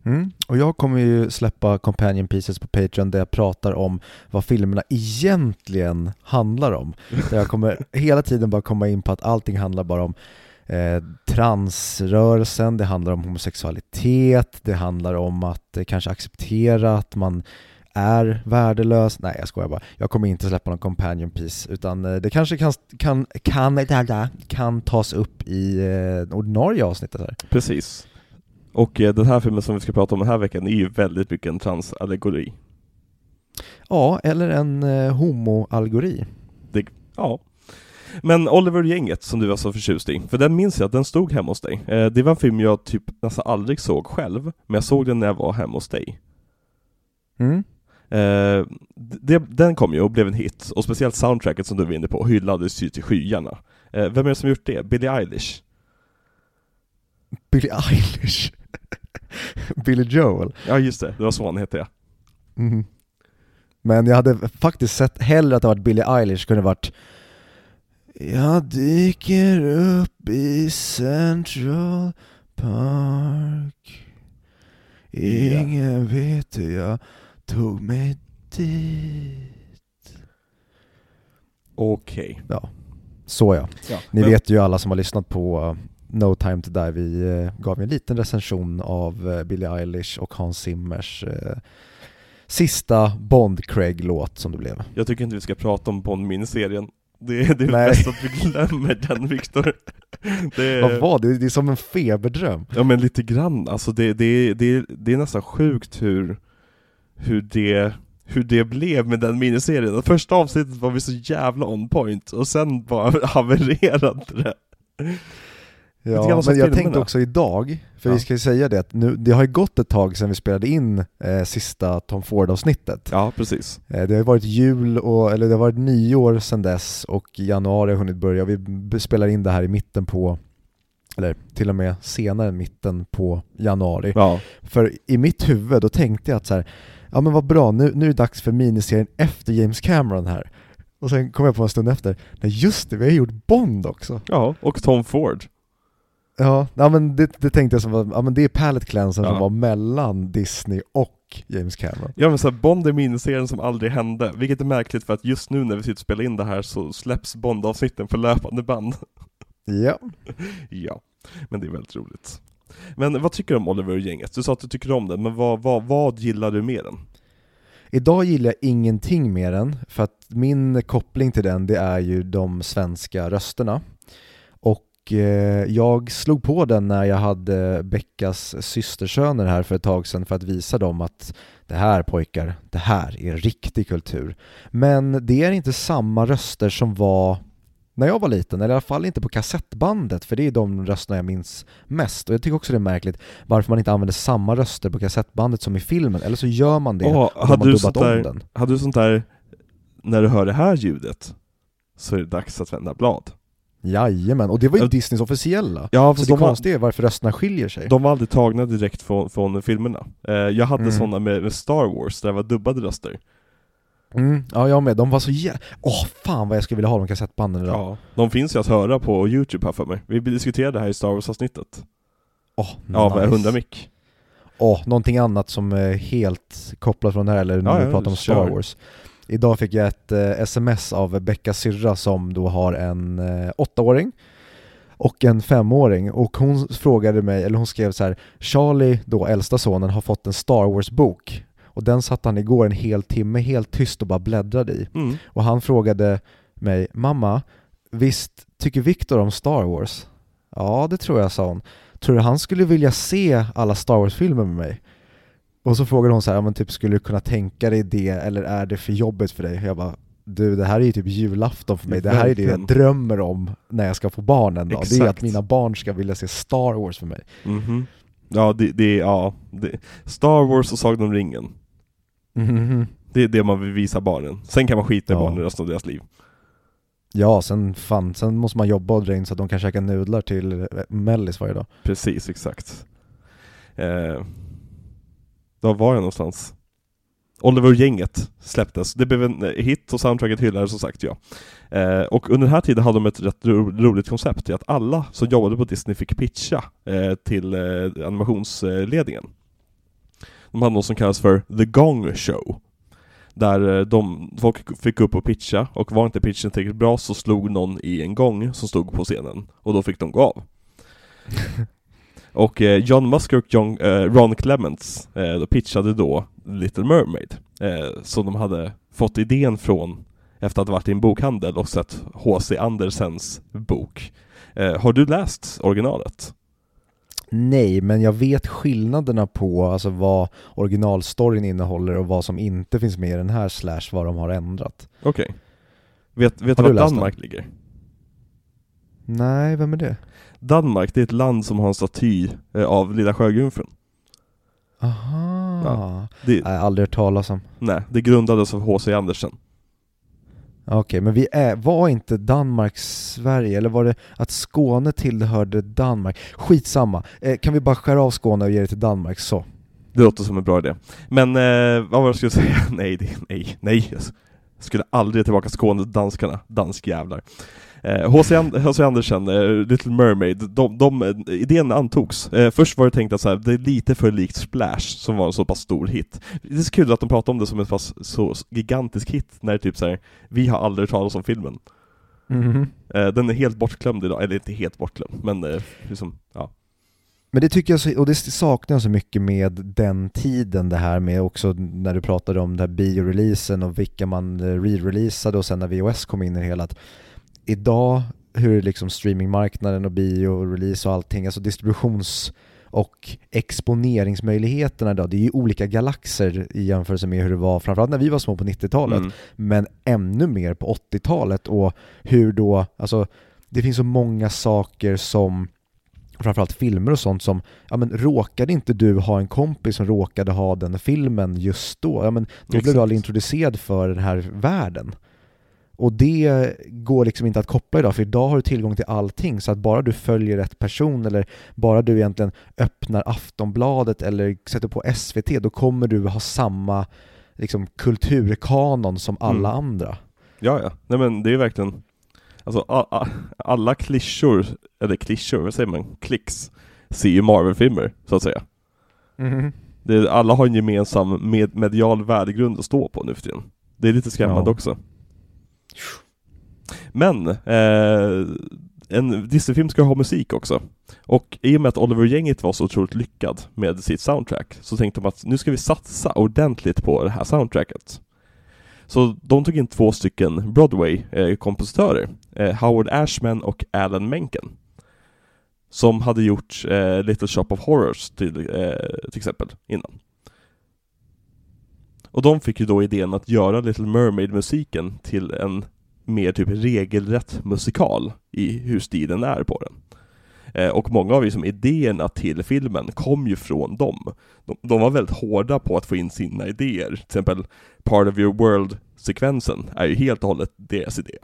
Mm. Och jag kommer ju släppa Companion Pieces på Patreon där jag pratar om vad filmerna egentligen handlar om. Där jag kommer hela tiden bara komma in på att allting handlar bara om eh, transrörelsen, det handlar om homosexualitet, det handlar om att eh, kanske acceptera att man är värdelös. Nej jag skojar bara. Jag kommer inte släppa någon companion piece utan eh, det kanske kan, kan, kan, kan tas upp i eh, ordinarie avsnittet här. Precis. Och eh, den här filmen som vi ska prata om den här veckan är ju väldigt mycket en transallegori. Ja, eller en eh, homoallegori. ja. Men Oliver-gänget som du var så förtjust i, för den minns jag att den stod hemma hos dig. Eh, det var en film jag typ nästan aldrig såg själv, men jag såg den när jag var hemma hos dig. Mm. Eh, det, den kom ju och blev en hit, och speciellt soundtracket som du var inne på hyllades ju till skyarna. Eh, vem är det som gjort det? Billie Eilish? Billie Eilish? Billy Joel. Ja just det, det var så han hette ja. Mhm. Men jag hade faktiskt sett hellre att det varit Billie Eilish, kunde varit Jag dyker upp i Central Park Ingen vet hur jag tog mig dit Okej. Ja, så ja. Ja. Ni men- vet ju alla som har lyssnat på uh, No time to die, vi eh, gav en liten recension av eh, Billie Eilish och Hans Zimmers eh, sista Bond-Craig-låt som det blev. Jag tycker inte vi ska prata om Bond-miniserien. Det, det är Nej. bäst att vi glömmer den Viktor. Det Vad var det? Det är som en feberdröm. Ja men lite grann, alltså det, det, det, det är nästan sjukt hur, hur, det, hur det blev med den miniserien. Det första avsnittet var vi så jävla on point, och sen bara havererade det. Ja, men jag tänkte också idag, för Ja. vi ska ju säga det att nu, det har ju gått ett tag sedan vi spelade in eh, sista Tom Ford-avsnittet. Ja, precis. Eh, det har ju varit jul, och, eller det har varit nyår sedan dess och januari har hunnit börja. Vi spelar in det här i mitten på, eller till och med senare än mitten på januari. Ja, För i mitt huvud, då tänkte jag att så här, ja men vad bra, nu, nu är det dags för miniserien efter James Cameron här. Och sen kom jag på en stund efter, nej just det, vi har gjort Bond också. ja, och Tom Ford. Ja, ja men det, det tänkte jag som var, ja men det är palette cleansern Ja. som var mellan Disney och James Cameron. Ja men så här, Bond är miniserien som aldrig hände, vilket är märkligt för att just nu när vi sitter och spelar in det här så släpps Bond-avsnitten för löpande band. Ja. Ja, men det är väldigt roligt. Men vad tycker du om Oliver och gänget? Du sa att du tycker om den, men vad, vad, vad gillar du med den? Idag gillar jag ingenting med den, för att min koppling till den det är ju de svenska rösterna. Eh, jag slog på den när jag hade Beckas systersöner här för ett tag sedan för att visa dem att det här pojkar, det här är riktig kultur. Men det är inte samma röster som var när jag var liten, eller i alla fall inte på kassettbandet, för det är de rösterna jag minns mest. Och jag tycker också det är märkligt varför man inte använder samma röster på kassettbandet som i filmen, eller så gör man det Åh, och de hade du dubbat om där- den. Hade du sånt där, när du hör det här ljudet, så är det dags att vända blad. Jajamän, och det var ju. Disneys officiella. Ja, Så det de konstiga är varför rösterna skiljer sig. de var aldrig tagna direkt från, från filmerna. Eh, jag hade Mm. såna med, med Star Wars, där det var dubbade röster. Mm, ja, jag med. De var så jä... Åh, fan vad jag skulle vilja ha de kassettbanden idag. Ja. De finns ju att höra på Youtube här för mig. Vi diskuterade det här i Star Wars-avsnittet. Åh, är nice. 100 mick? Åh, någonting annat som är helt kopplat från det här, eller när Ja, vi pratar om Star. Wars. Idag fick jag ett eh, sms av Beckas syrra som då har en eh, åttaåring och en femåring och hon frågade mig, eller hon skrev så här Charlie, då äldsta sonen, har fått en Star Wars-bok och den satt han igår en hel timme helt tyst och bara bläddrade i. Mm. Och han frågade mig, mamma, visst tycker Viktor om Star Wars? Ja, det tror jag, sa hon. Tror du han skulle vilja se alla Star Wars-filmer med mig? Och så frågade hon så här, men typ skulle du kunna tänka dig det, eller är det för jobbigt för dig? Jag bara, du det här är ju typ julafton för mig, det här är det jag drömmer om när jag ska få barn en dag. Det är att mina barn ska vilja se Star Wars för mig. Mhm. Ja, det, det är, ja, det, Star Wars och Sagan om ringen. Mhm. Det är det man vill visa barnen. Sen kan man skita i Ja. barnen resten av deras liv. Ja, sen, fan, sen måste man jobba och dra in så att de kan käka nudlar till eh, mellis varje dag. Precis, exakt. Eh, var var jag någonstans? Oliver och gänget släpptes. Det blev en eh, hit och soundtracket hyllades som sagt, ja. Eh, och under den här tiden hade de ett rätt ro roligt koncept i att alla som jobbade på Disney fick pitcha eh, till eh, animationsledningen. De hade något som kallas för The Gong Show. Där eh, de, folk fick upp och pitcha, och var inte pitchen tillräckligt bra så slog någon i en gång som stod på scenen, och då fick de gå av. Och eh, John Musker och John, eh, Ron Clements eh, då pitchade då Little Mermaid, eh, som de hade fått idén från efter att ha varit i en bokhandel och sett H.C. Andersens bok. Eh, har du läst originalet? Nej, men jag vet skillnaderna på alltså, vad originalstoryn innehåller och vad som inte finns med i den här slash vad de har ändrat. Okej. Vet, vet du Har du var Danmark ligger? Nej, vem är det? Danmark, det är ett land som har en staty eh, av Lilla Sjöjungfrun. Aha. Ja. Det, Nej, aldrig hört talas om. nej, det grundades av H.C. Andersen. Okej, men vi är, var inte Danmark Sverige, eller var det att Skåne tillhörde Danmark? Skitsamma, eh, kan vi bara skära av Skåne och ge det till Danmark så? Det låter som en bra idé. Men eh, vad var det jag skulle säga? nej, det, nej, nej. Jag skulle aldrig tillbaka till Skåne, danskarna, danskjävlar. H.C. Eh, Andersen, eh, Little Mermaid, de, de, idén antogs. Eh, först var det tänkt att så här, det är lite för likt Splash, som var en så pass stor hit. Det är så kul att de pratar om det som en pass så gigantisk hit, när det typ så här, vi har aldrig talat om filmen. Mhm. Eh, den är helt bortglömd idag, eller inte helt bortglömd, men liksom, ja. Men det tycker jag, så, och det saknar jag så mycket med den tiden det här med också när du pratade om den här bioreleasen och vilka man re-releasade och sen när VOS kom in i det hela. Att idag, hur liksom streamingmarknaden och bio-release och allting, alltså distributions och exponeringsmöjligheterna idag, det är ju olika galaxer i jämförelse med hur det var framförallt när vi var små på 90-talet, mm. men ännu mer på 80-talet och hur då, alltså det finns så många saker som framförallt filmer och sånt som, ja men råkade inte du ha en kompis som råkade ha den filmen just då, ja men då blev du aldrig introducerad för den här världen. Och det går liksom inte att koppla idag, för idag har du tillgång till allting, så att bara du följer rätt person eller bara du egentligen öppnar Aftonbladet eller sätter på SVT, då kommer du ha samma liksom, kulturkanon som alla mm. andra. Ja, ja. Nej men det är verkligen Alltså alla klyschor, eller klyschor, vad säger man? Klicks, ser ju Marvel-filmer, så att säga. Mm. Det, alla har en gemensam med, medial värdegrund att stå på nu för tiden. Det är lite skrämmande ja. också. Men, eh, en Disney-film ska ha musik också. Och i och med att Oliver-gänget var så otroligt lyckad med sitt soundtrack så tänkte de att nu ska vi satsa ordentligt på det här soundtracket. Så de tog in två stycken Broadway-kompositörer, eh, Howard Ashman och Alan Menken. Som hade gjort eh, Little Shop of Horrors till, eh, till exempel, innan. Och de fick ju då idén att göra Little Mermaid-musiken till en mer typ regelrätt musikal i hur stilen är på den. Eh, och många av liksom idéerna till filmen kom ju från dem. De, de, var väldigt hårda på att få in sina idéer. Till exempel Part of your world-sekvensen är ju helt och hållet deras idé.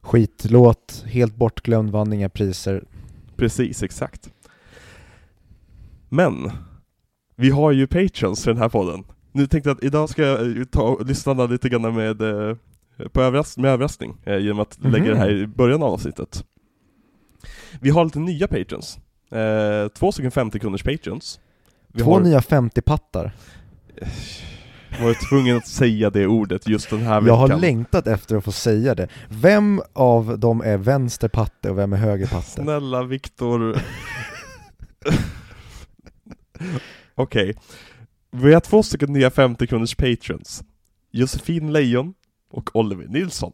Skitlåt, helt bortglömd, vann inga priser. Precis, exakt. Men, vi har ju patrons för den här podden. Nu tänkte jag att idag ska jag ta och lyssna lite grann med, eh, på överras med överraskning, eh, genom att mm -hmm. lägga det här i början av avsnittet. Vi har lite nya patrons. Eh, två stycken 50 kronors patrons. Vi två har... nya 50-pattar. Jag var tvungen att säga det ordet just den här veckan. Jag har längtat efter att få säga det. Vem av dem är vänster patte och vem är höger patte? Snälla Viktor. Okej. Okay. Vi har två stycken nya 50 kronors patrons. Josefin Lejon och Oliver Nilsson.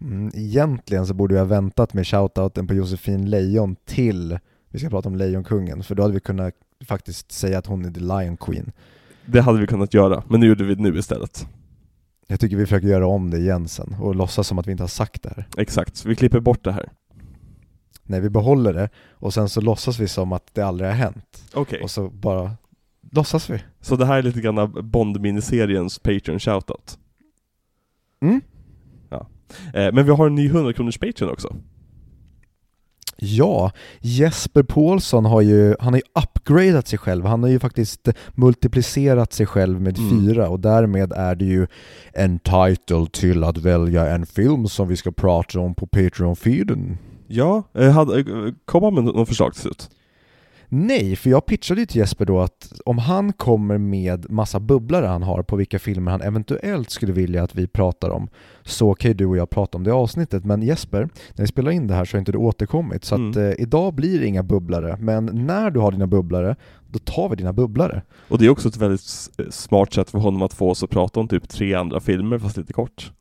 Mm, egentligen så borde vi ha väntat med shoutouten på Josefin Lejon till vi ska prata om Lejonkungen, för då hade vi kunnat faktiskt säga att hon är the Lion Queen. Det hade vi kunnat göra, men nu gjorde vi det nu istället. Jag tycker vi försöker göra om det igen sen, och låtsas som att vi inte har sagt det här. Exakt, vi klipper bort det här. Nej, vi behåller det, och sen så låtsas vi som att det aldrig har hänt. Okay. Och så bara låtsas vi. Så det här är lite grann Bond-miniseriens Patreon shoutout? Mm. Eh, men vi har en ny 100 kronors Patreon också. Ja, Jesper Paulsson har ju, han har ju upgradat sig själv, han har ju faktiskt multiplicerat sig själv med mm. fyra och därmed är det ju en title till att välja en film som vi ska prata om på Patreon-feeden. Ja, hade, kom han med något förslag till slut? Nej, för jag pitchade ju till Jesper då att om han kommer med massa bubblare han har på vilka filmer han eventuellt skulle vilja att vi pratar om så kan ju du och jag prata om det avsnittet. Men Jesper, när vi spelar in det här så har inte du återkommit så mm. att eh, idag blir det inga bubblare. Men när du har dina bubblare, då tar vi dina bubblare. Och det är också ett väldigt smart sätt för honom att få oss att prata om typ tre andra filmer fast lite kort.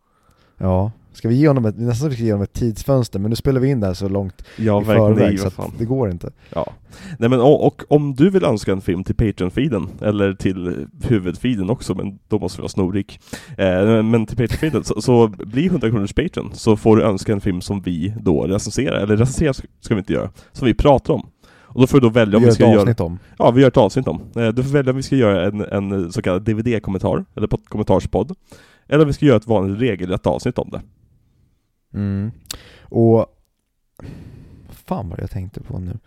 Ja, Ska vi ge honom ett, nästan vi ska ge honom ett tidsfönster, men nu spelar vi in det här så långt ja, i förväg så att det går inte. Ja. Nej men och, och, om du vill önska en film till Patreon-feeden, eller till huvudfeeden också, men då måste vi vara snorik. Eh, men till Patreon-feeden, så, så bli 100 kronors Patreon, så får du önska en film som vi då recenserar, eller recensera ska vi inte göra, som vi pratar om. Och då får du då välja om vi, vi ska göra... avsnitt om? Ja, vi gör ett avsnitt om. Eh, du får välja om vi ska göra en, en så kallad DVD-kommentar, eller kommentarspodd, eller om vi ska göra ett vanligt regelrätt avsnitt om det. Mm. Och fan vad jag tänkte på nu.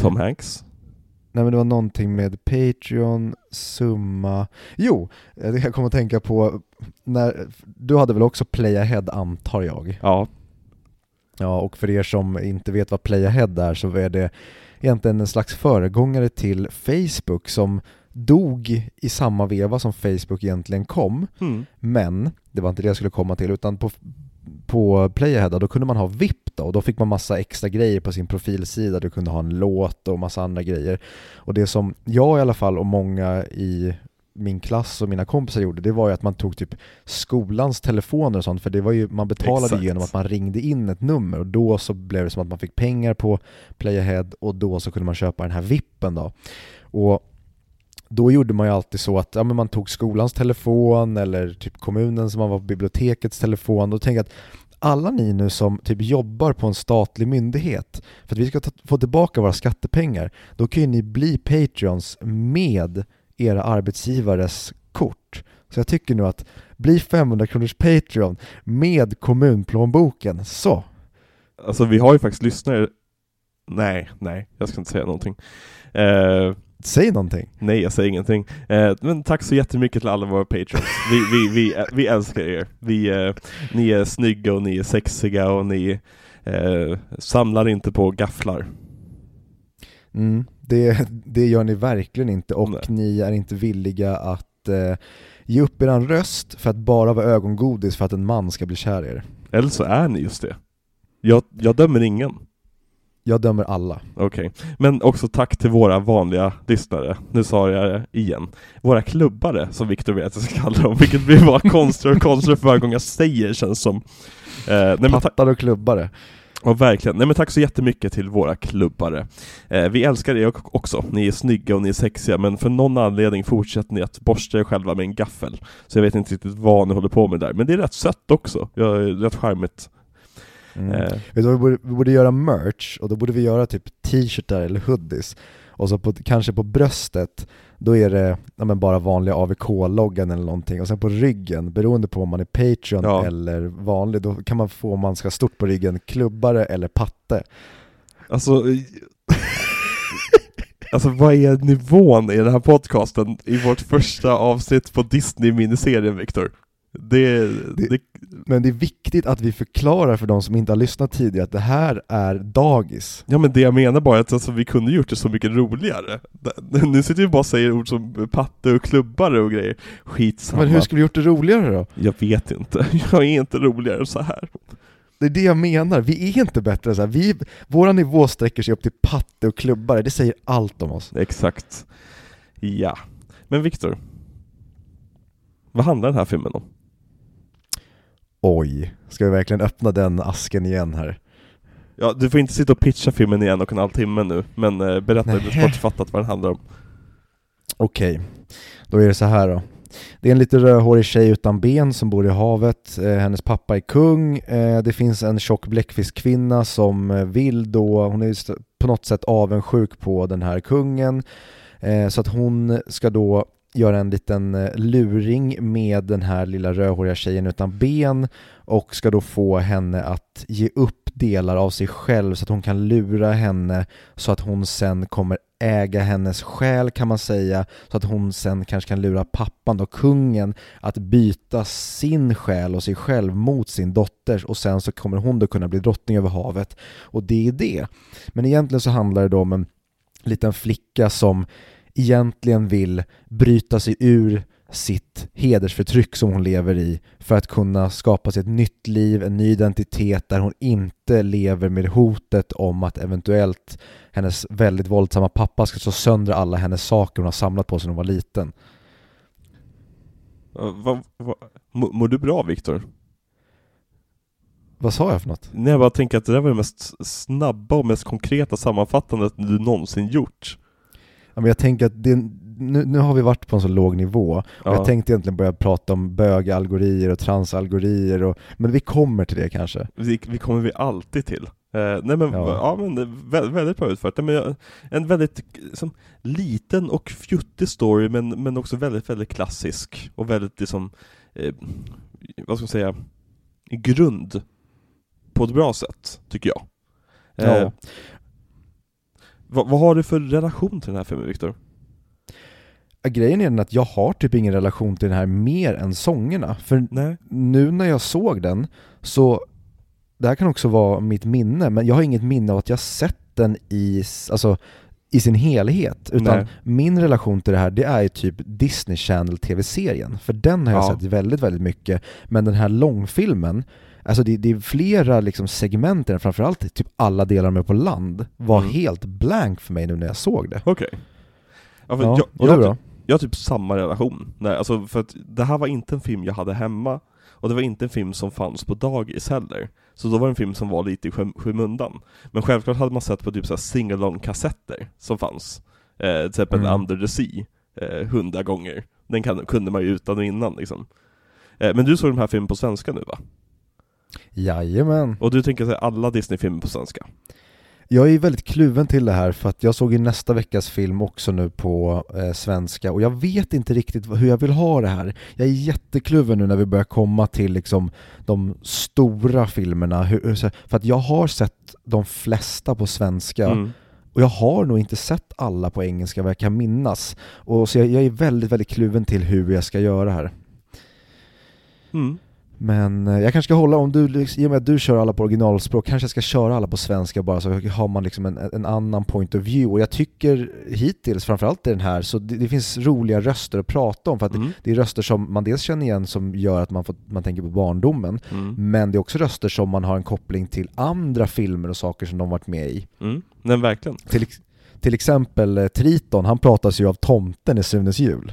Tom Hanks? Nej men det var någonting med Patreon, summa. Jo, eh, jag kommer att tänka på, när, du hade väl också Playahead antar jag? Ja. Ja, och för er som inte vet vad Playahead är så är det egentligen en slags föregångare till Facebook som dog i samma veva som Facebook egentligen kom. Mm. Men, det var inte det jag skulle komma till, utan på, på Playahead då kunde man ha VIP då, och då fick man massa extra grejer på sin profilsida, du kunde ha en låt och massa andra grejer. Och det som jag i alla fall och många i min klass och mina kompisar gjorde, det var ju att man tog typ skolans telefoner och sånt, för det var ju, man betalade Exakt. genom att man ringde in ett nummer och då så blev det som att man fick pengar på Playahead och då så kunde man köpa den här vippen då. Och då gjorde man ju alltid så att ja, men man tog skolans telefon eller typ kommunens, man var på bibliotekets telefon och tänkte att alla ni nu som typ jobbar på en statlig myndighet, för att vi ska ta, få tillbaka våra skattepengar, då kan ju ni bli Patreons med era arbetsgivares kort. Så jag tycker nu att bli 500 kronors Patreon med kommunplånboken, så. Alltså vi har ju faktiskt lyssnare Nej, nej, jag ska inte säga någonting. Eh, Säg någonting. nej, jag säger ingenting. Eh, men tack så jättemycket till alla våra patrons. Vi, vi, vi, vi älskar er. Vi, eh, ni är snygga och ni är sexiga och ni eh, samlar inte på gafflar. Mm, det, det gör ni verkligen inte och Nej. ni är inte villiga att eh, ge upp er röst för att bara vara ögongodis för att en man ska bli kär i er. Eller så är ni just det. Jag, jag dömer ingen. Jag dömer alla. Okej, men också tack till våra vanliga lyssnare. Nu sa jag det igen. Våra klubbare, som Viktor vet att jag ska kalla dem, vilket blir bara konstigare och konstigare för varje gång jag säger känns som. Eh, nej, Pattar och klubbare. ja, verkligen. Nej men tack så jättemycket till våra klubbare. Eh, vi älskar er också. Ni är snygga och ni är sexiga, men för någon anledning fortsätter ni att borsta er själva med en gaffel. Så jag vet inte riktigt vad ni håller på med där, men det är rätt sött också. Ja, rätt charmigt. Mm. Eh, vi borde, vi borde göra merch och då borde vi göra typ t-shirtar eller hoodies och så på, kanske på bröstet då är det ja, men bara vanliga AVK-loggan eller någonting och sen på ryggen, beroende på om man är Patreon Ja. eller vanlig, då kan man få om man ska stort på ryggen, klubbare eller patte. Alltså, alltså vad är nivån i den här podcasten i vårt första avsnitt på Disney-miniserien Viktor? Det, Det- det, Men det är viktigt att vi förklarar för de som inte har lyssnat tidigare att det här är dagis. ja men det jag menar bara är att alltså, vi kunde gjort det så mycket roligare. Nu sitter vi bara och säger ord som patte och klubbare och grejer. Skitsamma. Men hur skulle vi gjort det roligare då? Jag vet inte, jag är inte roligare än så här. Det är det jag menar, vi är inte bättre så här. Vi, våra nivå sträcker sig upp till patte och klubbare, det säger allt om oss. Exakt. Ja. Men Viktor, vad handlar den här filmen om? Oj, ska vi verkligen öppna den asken igen här? Ja, du får inte sitta och pitcha filmen i en och en halv timme nu, men eh, berätta Nähä. kortfattat vad den handlar om. Okej, då är det så här då. Det är en lite rödhårig tjej utan ben som bor i havet, eh, hennes pappa är kung, eh, det finns en tjock bläckfiskkvinna som vill då, hon är på något sätt avundsjuk på den här kungen, eh, så att hon ska då göra en liten eh, luring med den här lilla rödhåriga tjejen utan ben och ska då få henne att ge upp delar av sig själv så att hon kan lura henne så att hon sen kommer äga hennes själ kan man säga så att hon sen kanske kan lura pappan och kungen, att byta sin själ och sig själv mot sin dotters och sen så kommer hon då kunna bli drottning över havet och det är det. Men egentligen så handlar det då om en liten flicka som egentligen vill bryta sig ur sitt hedersförtryck som hon lever i för att kunna skapa sig ett nytt liv, en ny identitet där hon inte lever med hotet om att eventuellt hennes väldigt våldsamma pappa ska slå sönder alla hennes saker hon har samlat på sig när hon var liten. Vad, mår, mår du bra Viktor? Vad sa jag för något? Nej, jag bara tänker att det där var det mest snabba och mest konkreta sammanfattandet du någonsin gjort. Ja, men jag tänker att det, nu, nu har vi varit på en så låg nivå och Ja. jag tänkte egentligen börja prata om bögalgorier och transalgorier och, men vi kommer till det kanske. Vi, vi kommer vi alltid till. Eh, nej men, Ja. ja. men det är vä- väldigt bra utfört. Nej, men, en väldigt liksom, liten och fjuttig story men, men också väldigt, väldigt klassisk och väldigt liksom, eh, vad ska man säga, grund. på ett bra sätt, tycker jag. Ja. Eh, vad, har du för relation till den här filmen, Viktor? Grejen är den att jag har typ ingen relation till den här mer än sångerna. För Nej. nu när jag såg den, så det här kan också vara mitt minne, men jag har inget minne av att jag sett den i, alltså, i sin helhet. Utan Nej. min relation till det här, det är ju typ Disney Channel TV-serien. För den har jag Ja. sett väldigt, väldigt mycket. Men den här långfilmen, alltså det, det är flera liksom segment i den, framförallt typ alla delar med på land, var Mm. helt blank för mig nu när jag såg det. Okej. Ja, för Ja, jag, jag, då? jag har typ samma relation. Nej, alltså för att det här var inte en film jag hade hemma, och det var inte en film som fanns på dagis heller. Så då var det en film som var lite i skym- skymundan. Men självklart hade man sett på typ så här sing-along-kassetter som fanns. Eh, till exempel Mm. Under the Sea, eh, hundra gånger. Den kan, kunde man ju utan och innan liksom. Eh, men du såg den här filmen på svenska nu va? Jajamän. Och du tänker säga alla Disney-filmer på svenska? Jag är väldigt kluven till det här för att jag såg ju nästa veckas film också nu på eh, svenska och jag vet inte riktigt hur jag vill ha det här. Jag är jättekluven nu när vi börjar komma till liksom de stora filmerna, hur, för att jag har sett de flesta på svenska Mm. och jag har nog inte sett alla på engelska vad jag kan minnas. Och så jag, jag är väldigt, väldigt kluven till hur jag ska göra här. Mm. Men eh, jag kanske ska hålla, om du, liksom- i och med att du kör alla på originalspråk, kanske jag ska köra alla på svenska bara så har man liksom en, en annan point of view. Och jag tycker hittills, framförallt i den här, så det, det finns roliga röster att prata om för att Mm. det är röster som man dels känner igen som gör att man, får, man tänker på barndomen, Mm. men det är också röster som man har en koppling till andra filmer och saker som de varit med i. Mm. Nej, verkligen. Till, till exempel eh, Triton, han pratas ju av tomten i Sunes jul.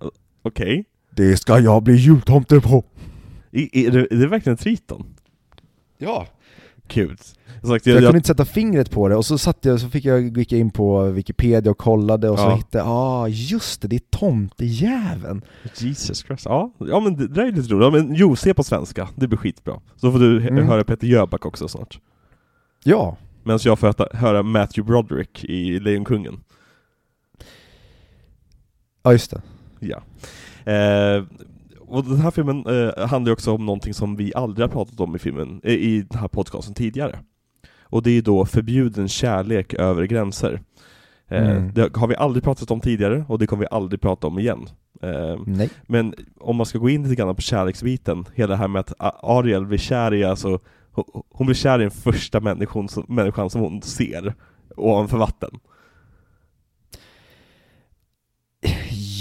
O- Okej. Det ska jag bli jultomte på! I- Är, det, är det verkligen Triton? Ja! Kul. Sagt, jag, jag jag, kunde inte sätta fingret på det och så, satt jag, så fick jag gick jag in på Wikipedia och kollade och så Ja. hittade jag, ah just det, det är tomtejäveln! Jesus Christ. Ja, ja men det, det där är lite roligt. Ja, men jo, se på svenska. Det blir skitbra. Så får du Mm. höra Peter Jöback också snart. Ja, Medan jag får äta, höra Matthew Broderick i Lejonkungen. ja just det. Ja. Eh, och den här filmen eh, handlar ju också om någonting som vi aldrig har pratat om i filmen, i den här podcasten tidigare. Och det är då förbjuden kärlek över gränser. Eh, Mm. Det har vi aldrig pratat om tidigare, och det kommer vi aldrig prata om igen. Nej. Men om man ska gå in lite grann på kärleksbiten, hela det här med att Ariel blir kär i, alltså, ho- hon blir kär i den första människan som, människan som hon ser ovanför vatten.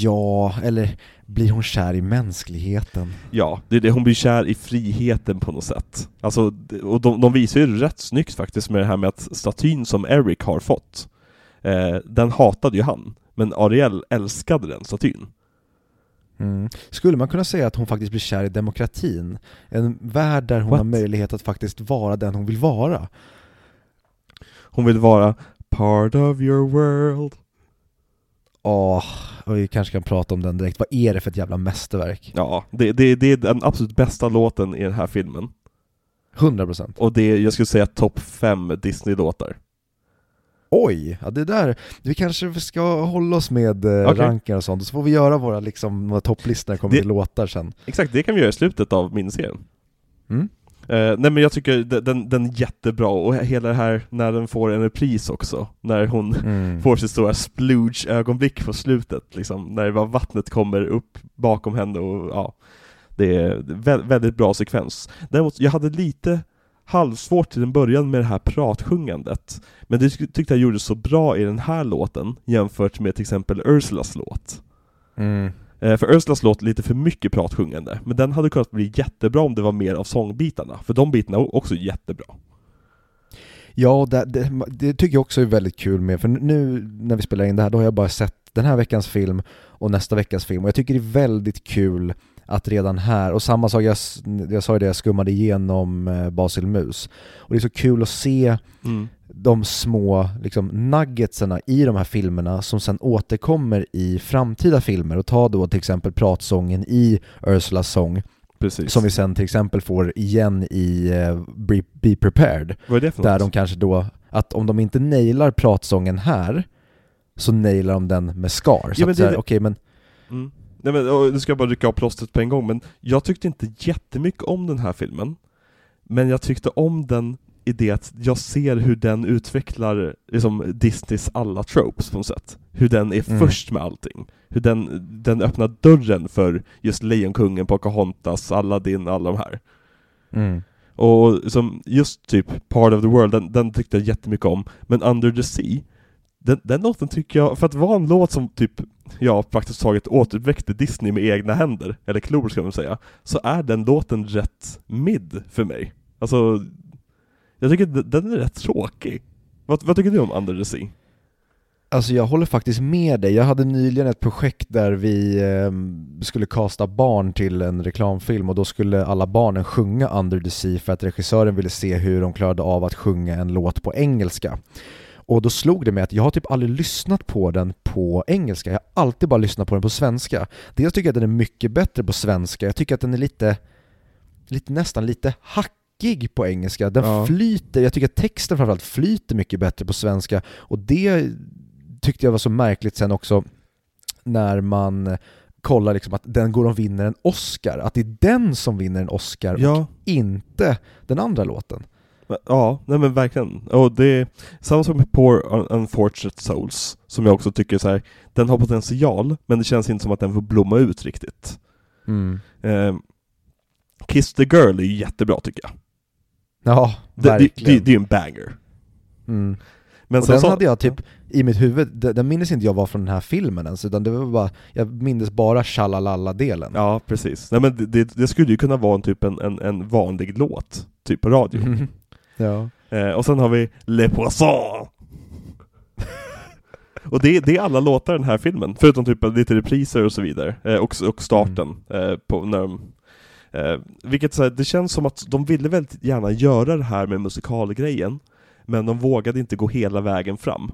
Ja, eller blir hon kär i mänskligheten? Ja, det är det, hon blir kär i friheten på något sätt. Alltså, och de, de visar ju rätt snyggt faktiskt med det här med att statyn som Eric har fått, eh, den hatade ju han, men Ariel älskade den statyn. Mm. Skulle man kunna säga att hon faktiskt blir kär i demokratin? En värld där hon What? har möjlighet att faktiskt vara den hon vill vara? Hon vill vara part of your world. Åh, och vi kanske kan prata om den direkt. Vad är det för ett jävla mästerverk? Ja, det, det, det är den absolut bästa låten i den här filmen. 100%. Och det är, jag skulle säga, topp fem Disney-låtar. Oj, ja det där, vi kanske ska hålla oss med eh, Okej. rankningar och sånt, och så får vi göra våra liksom, våra topplistor när det kommer Det- till låtar sen. Exakt, det kan vi göra i slutet av miniserien. Mm? Eh, nej men jag tycker den, den, är jättebra, och hela det här när den får en repris också, när hon Mm. får sitt stora splooge-ögonblick på slutet, liksom, när bara vattnet kommer upp bakom henne och ja, det är vä- väldigt bra sekvens. Däremot, jag hade lite halvsvårt till en början med det här pratsjungandet, men det tyck- tyckte jag gjorde så bra i den här låten jämfört med till exempel Ursulas låt. Mm. Eh, För Ursulas låt lite för mycket pratsjungande, men den hade kunnat bli jättebra om det var mer av sångbitarna, för de bitarna är också jättebra. Ja, det, det, det tycker jag också är väldigt kul med, för nu när vi spelar in det här, då har jag bara sett den här veckans film och nästa veckas film, och jag tycker det är väldigt kul att redan här, och samma sak, jag, jag sa ju det, jag skummade igenom eh, Basil Mus, och det är så kul att se Mm. De små liksom, nuggetsarna i de här filmerna som sen återkommer i framtida filmer och ta då till exempel pratsången i Ursulas sång Precis. som vi sen till exempel får igen i eh, Be, Be Prepared Vad är det för där något? de kanske då, att om de inte nailar pratsången här så nailar de den med Scar. Så Ja, men att det- okej men Mm. Nej men, nu ska jag bara rycka av plåstret på en gång, men jag tyckte inte jättemycket om den här filmen. Men jag tyckte om den i det att jag ser hur den utvecklar liksom, Disneys alla tropes på något sätt. Hur den är Mm. först med allting. Hur den, den öppnar dörren för just Lejonkungen, Pocahontas, Aladdin, alla de här. Mm. Och som just typ Part of the World, den, den tyckte jag jättemycket om. Men Under the Sea, den, den låten tycker jag, för att vara en låt som typ, ja praktiskt taget återuppväckte Disney med egna händer, eller klor ska man säga, så är den låten rätt mid för mig. Alltså, jag tycker den, är rätt tråkig. Vad, vad tycker du om Under the Sea? Alltså jag håller faktiskt med dig. Jag hade nyligen ett projekt där vi eh, skulle kasta barn till en reklamfilm och då skulle alla barnen sjunga Under the Sea för att regissören ville se hur de klarade av att sjunga en låt på engelska. Och då slog det mig att jag har typ aldrig lyssnat på den på engelska, jag har alltid bara lyssnat på den på svenska. Dels tycker jag att den är mycket bättre på svenska, jag tycker att den är lite, lite nästan lite hackig på engelska. Den Ja. flyter, jag tycker att texten framförallt flyter mycket bättre på svenska och det tyckte jag var så märkligt sen också när man kollar liksom att den går och vinner en Oscar, att det är den som vinner en Oscar och Ja, inte den andra låten. ja, nej men verkligen. Och det är samma sak med Poor Un- Unfortunate Souls, som jag också tycker så här, den har potential, men det känns inte som att den får blomma ut riktigt. Eh, Kiss the Girl är ju jättebra tycker jag. Ja, Det, det, det, det är ju en banger. mm. Men och den så, hade jag typ i mitt huvud, den, den minns inte jag var från den här filmen ens, utan det var bara, jag minns bara Shalalala-delen. Ja, precis. Nej men det, det, skulle ju kunna vara en typ en, en, en vanlig låt, typ på radio. Mhm. Ja. Eh, och sen har vi Le Poisson! och det, det är alla låtar i den här filmen, förutom typ lite repriser och så vidare, eh, och, och starten. Eh, på, när de, eh, vilket så här, det känns som att de ville väldigt gärna göra det här med musikalgrejen, men de vågade inte gå hela vägen fram.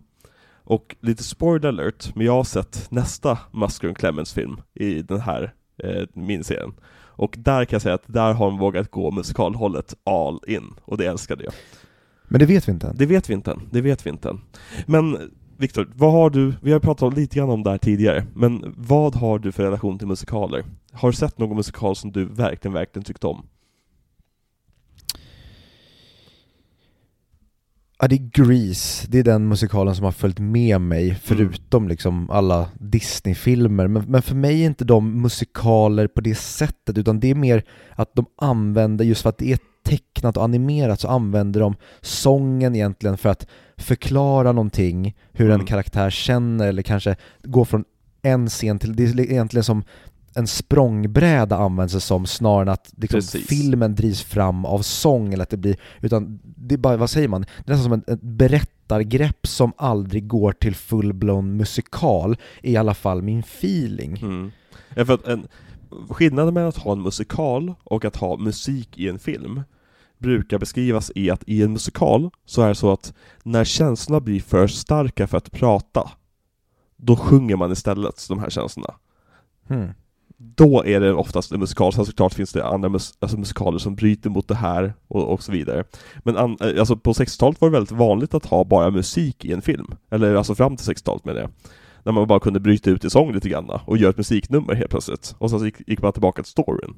Och lite spoiler alert, men jag har sett nästa Musker Clemens film i den här eh, miniserien. Och där kan jag säga att där har de vågat gå musikalhållet all in, och det älskade jag. Men det vet vi inte än. Det vet vi inte än, det vet vi inte än. Men Viktor, vad har du, vi har pratat lite grann om det här tidigare, men vad har du för relation till musikaler? Har du sett någon musikal som du verkligen, verkligen tyckt om? Ja, det är Grease, det är den musikalen som har följt med mig, förutom liksom alla Disney-filmer. Men, men för mig är inte de musikaler på det sättet, utan det är mer att de använder, just för att det är tecknat och animerat, så använder de sången egentligen för att förklara någonting, hur en Mm. karaktär känner, eller kanske gå från en scen till, det är egentligen som en språngbräda används det som snarare än att liksom, filmen drivs fram av sång eller att det blir, utan det är bara, vad säger man, det är nästan som ett berättargrepp som aldrig går till full-blown musikal, i alla fall min feeling. Mm. Ja, för att en, skillnaden mellan att ha en musikal och att ha musik i en film brukar beskrivas i att i en musikal så är det så att när känslorna blir för starka för att prata, då sjunger man istället de här känslorna. Hmm. då är det oftast en musikal, sen såklart finns det andra mus alltså musikaler som bryter mot det här och, och så vidare. Men eh, alltså på 60-talet var det väldigt vanligt att ha bara musik i en film, eller alltså fram till 60-talet med det. När man bara kunde bryta ut i sång lite grann och göra ett musiknummer helt plötsligt. Och sen så gick, gick man tillbaka till storyn.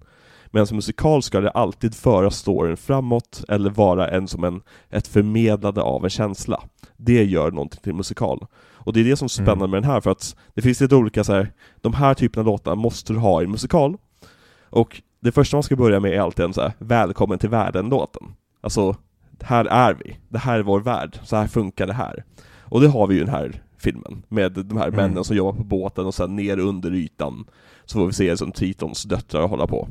Men som musikal ska det alltid föra storyn framåt eller vara en som en, ett förmedlande av en känsla. Det gör någonting till musikal. Och det är det som är spännande Mm. med den här, för att det finns lite olika så här, de här typerna av låtar måste du ha i en musikal. Och det första man ska börja med är alltid en så här, välkommen till världen-låten. Alltså, här är vi, det här är vår värld, så här funkar det här. Och det har vi ju i den här filmen, med de här Mm. männen som jobbar på båten och sen ner under ytan, så får vi se som Tritons döttrar hålla på.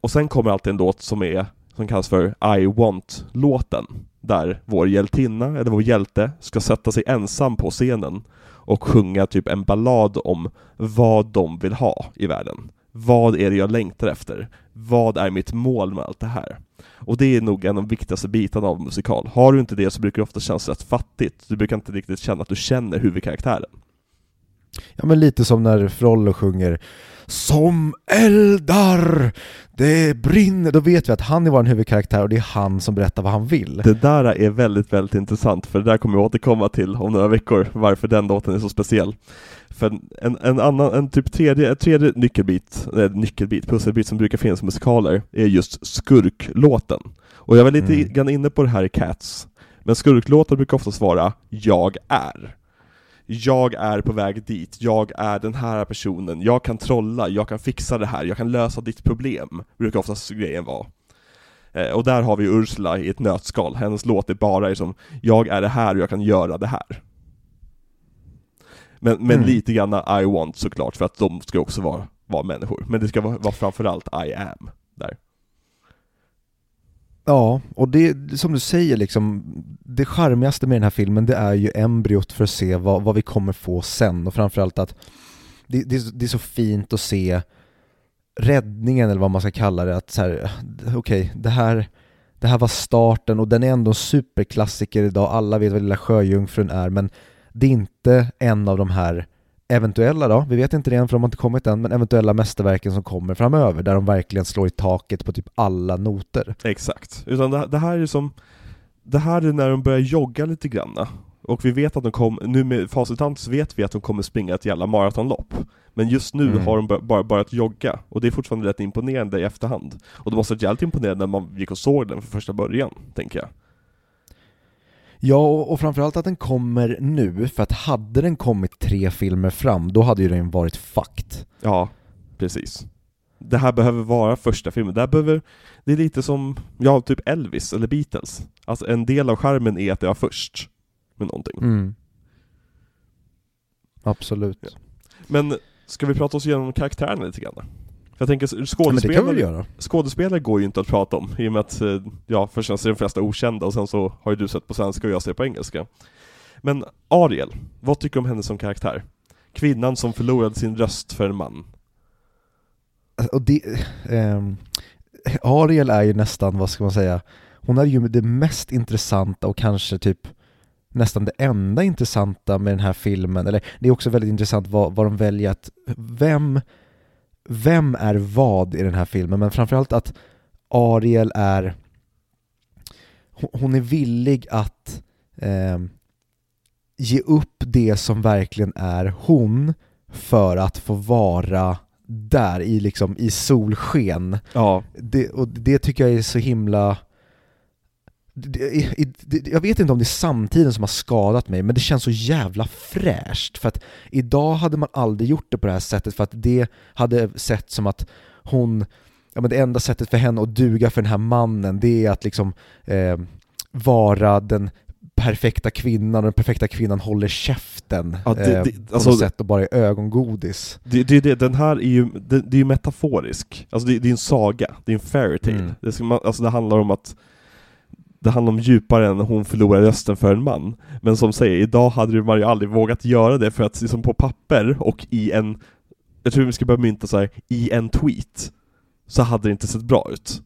Och sen kommer alltid en låt som är, som kallas för I Want-låten, där vår hjältinna, eller vår hjälte, ska sätta sig ensam på scenen och sjunga typ en ballad om vad de vill ha i världen. Vad är det jag längtar efter? Vad är mitt mål med allt det här? Och det är nog en av de viktigaste bitarna av musikal. Har du inte det så brukar det ofta kännas rätt fattigt. Du brukar inte riktigt känna att du känner huvudkaraktären. Ja men lite som när Frollo sjunger som eldar, det brinner, då vet vi att han är vår huvudkaraktär och det är han som berättar vad han vill. Det där är väldigt, väldigt intressant, för det där kommer vi återkomma till om några veckor, varför den låten är så speciell. För en, en annan, en typ tredje, tredje nyckelbit, nej, nyckelbit, pusselbit som brukar finnas i musikaler är just skurklåten. Och jag var lite Mm. grann inne på det här i Cats, men skurklåtar brukar oftast vara ”Jag är”. Jag är på väg dit, jag är den här personen, jag kan trolla, jag kan fixa det här, jag kan lösa ditt problem, brukar oftast grejen vara. Eh, och där har vi Ursula i ett nötskal, hennes låt är bara liksom ”Jag är det här och jag kan göra det här”. Men, men Mm. lite grann I want såklart, för att de ska också vara, vara människor. Men det ska vara, vara framförallt I am, där. Ja, och det som du säger liksom, det charmigaste med den här filmen det är ju embryot för att se vad, vad vi kommer få sen. Och framförallt att det, det, är så- det är så fint att se räddningen eller vad man ska kalla det, att så här, okej, det här det här var starten och den är ändå en superklassiker idag, alla vet vad Lilla Sjöjungfrun är men det är inte en av de här eventuella då, vi vet inte det än för de har inte kommit än, men eventuella mästerverken som kommer framöver där de verkligen slår i taket på typ alla noter. Exakt. Utan det, det här är som, det här är när de börjar jogga lite granna. Och vi vet att de kommer, nu med facit så vet vi att de kommer springa ett jävla maratonlopp. Men just nu Mm. har de bör- bara börjat jogga, och det är fortfarande rätt imponerande i efterhand. Och det måste varit jävligt imponerande när man gick och såg den för första början, tänker jag. Ja, och och framförallt att den kommer nu, för att hade den kommit tre filmer fram, då hade ju den varit fucked. Ja, precis. Det här behöver vara första filmen. Det här behöver, det är lite som, ja, typ Elvis eller Beatles. Alltså en del av skärmen är att det var först med någonting. Mm. Absolut. Men ska vi prata oss igenom karaktärerna lite grann? Jag tänker, Ja, skådespelare, göra? skådespelare går ju inte att prata om, i och med att, eh, ja, först är de flesta okända och sen så har ju du sett på svenska och jag ser på engelska. Men Ariel, vad tycker du om henne som karaktär? Kvinnan som förlorade sin röst för en man. Och det, ehm, Ariel är ju nästan, vad ska man säga, hon är ju det mest intressanta och kanske typ nästan det enda intressanta med den här filmen, eller det är också väldigt intressant vad, vad de väljer att, vem, vem är vad i den här filmen, men framförallt att Ariel är, hon- är villig att ehm, ge upp det som verkligen är hon för att få vara där i liksom i solsken. Ja, Det, och det tycker jag är så himla jag vet inte om det är samtiden som har skadat mig, men det känns så jävla fräscht. För att idag hade man aldrig gjort det på det här sättet, för att det hade sett som att hon, ja men det enda sättet för henne att duga för den här mannen, det är att liksom eh, vara den perfekta kvinnan, och den perfekta kvinnan håller käften Ja, det- eh, det- på alltså- något sätt och bara är ögongodis. det, det, det, den här är ju, det, det är ju metaforisk. Alltså det, är en saga, det är en fairytale. Mm. Det, man, alltså det handlar om att det handlar om djupare än hon förlorar rösten för en man. Men som säger, idag hade man ju aldrig vågat göra det för att liksom på papper och i en, jag tror vi ska börja mynta så här, i en tweet, så hade det inte sett bra ut.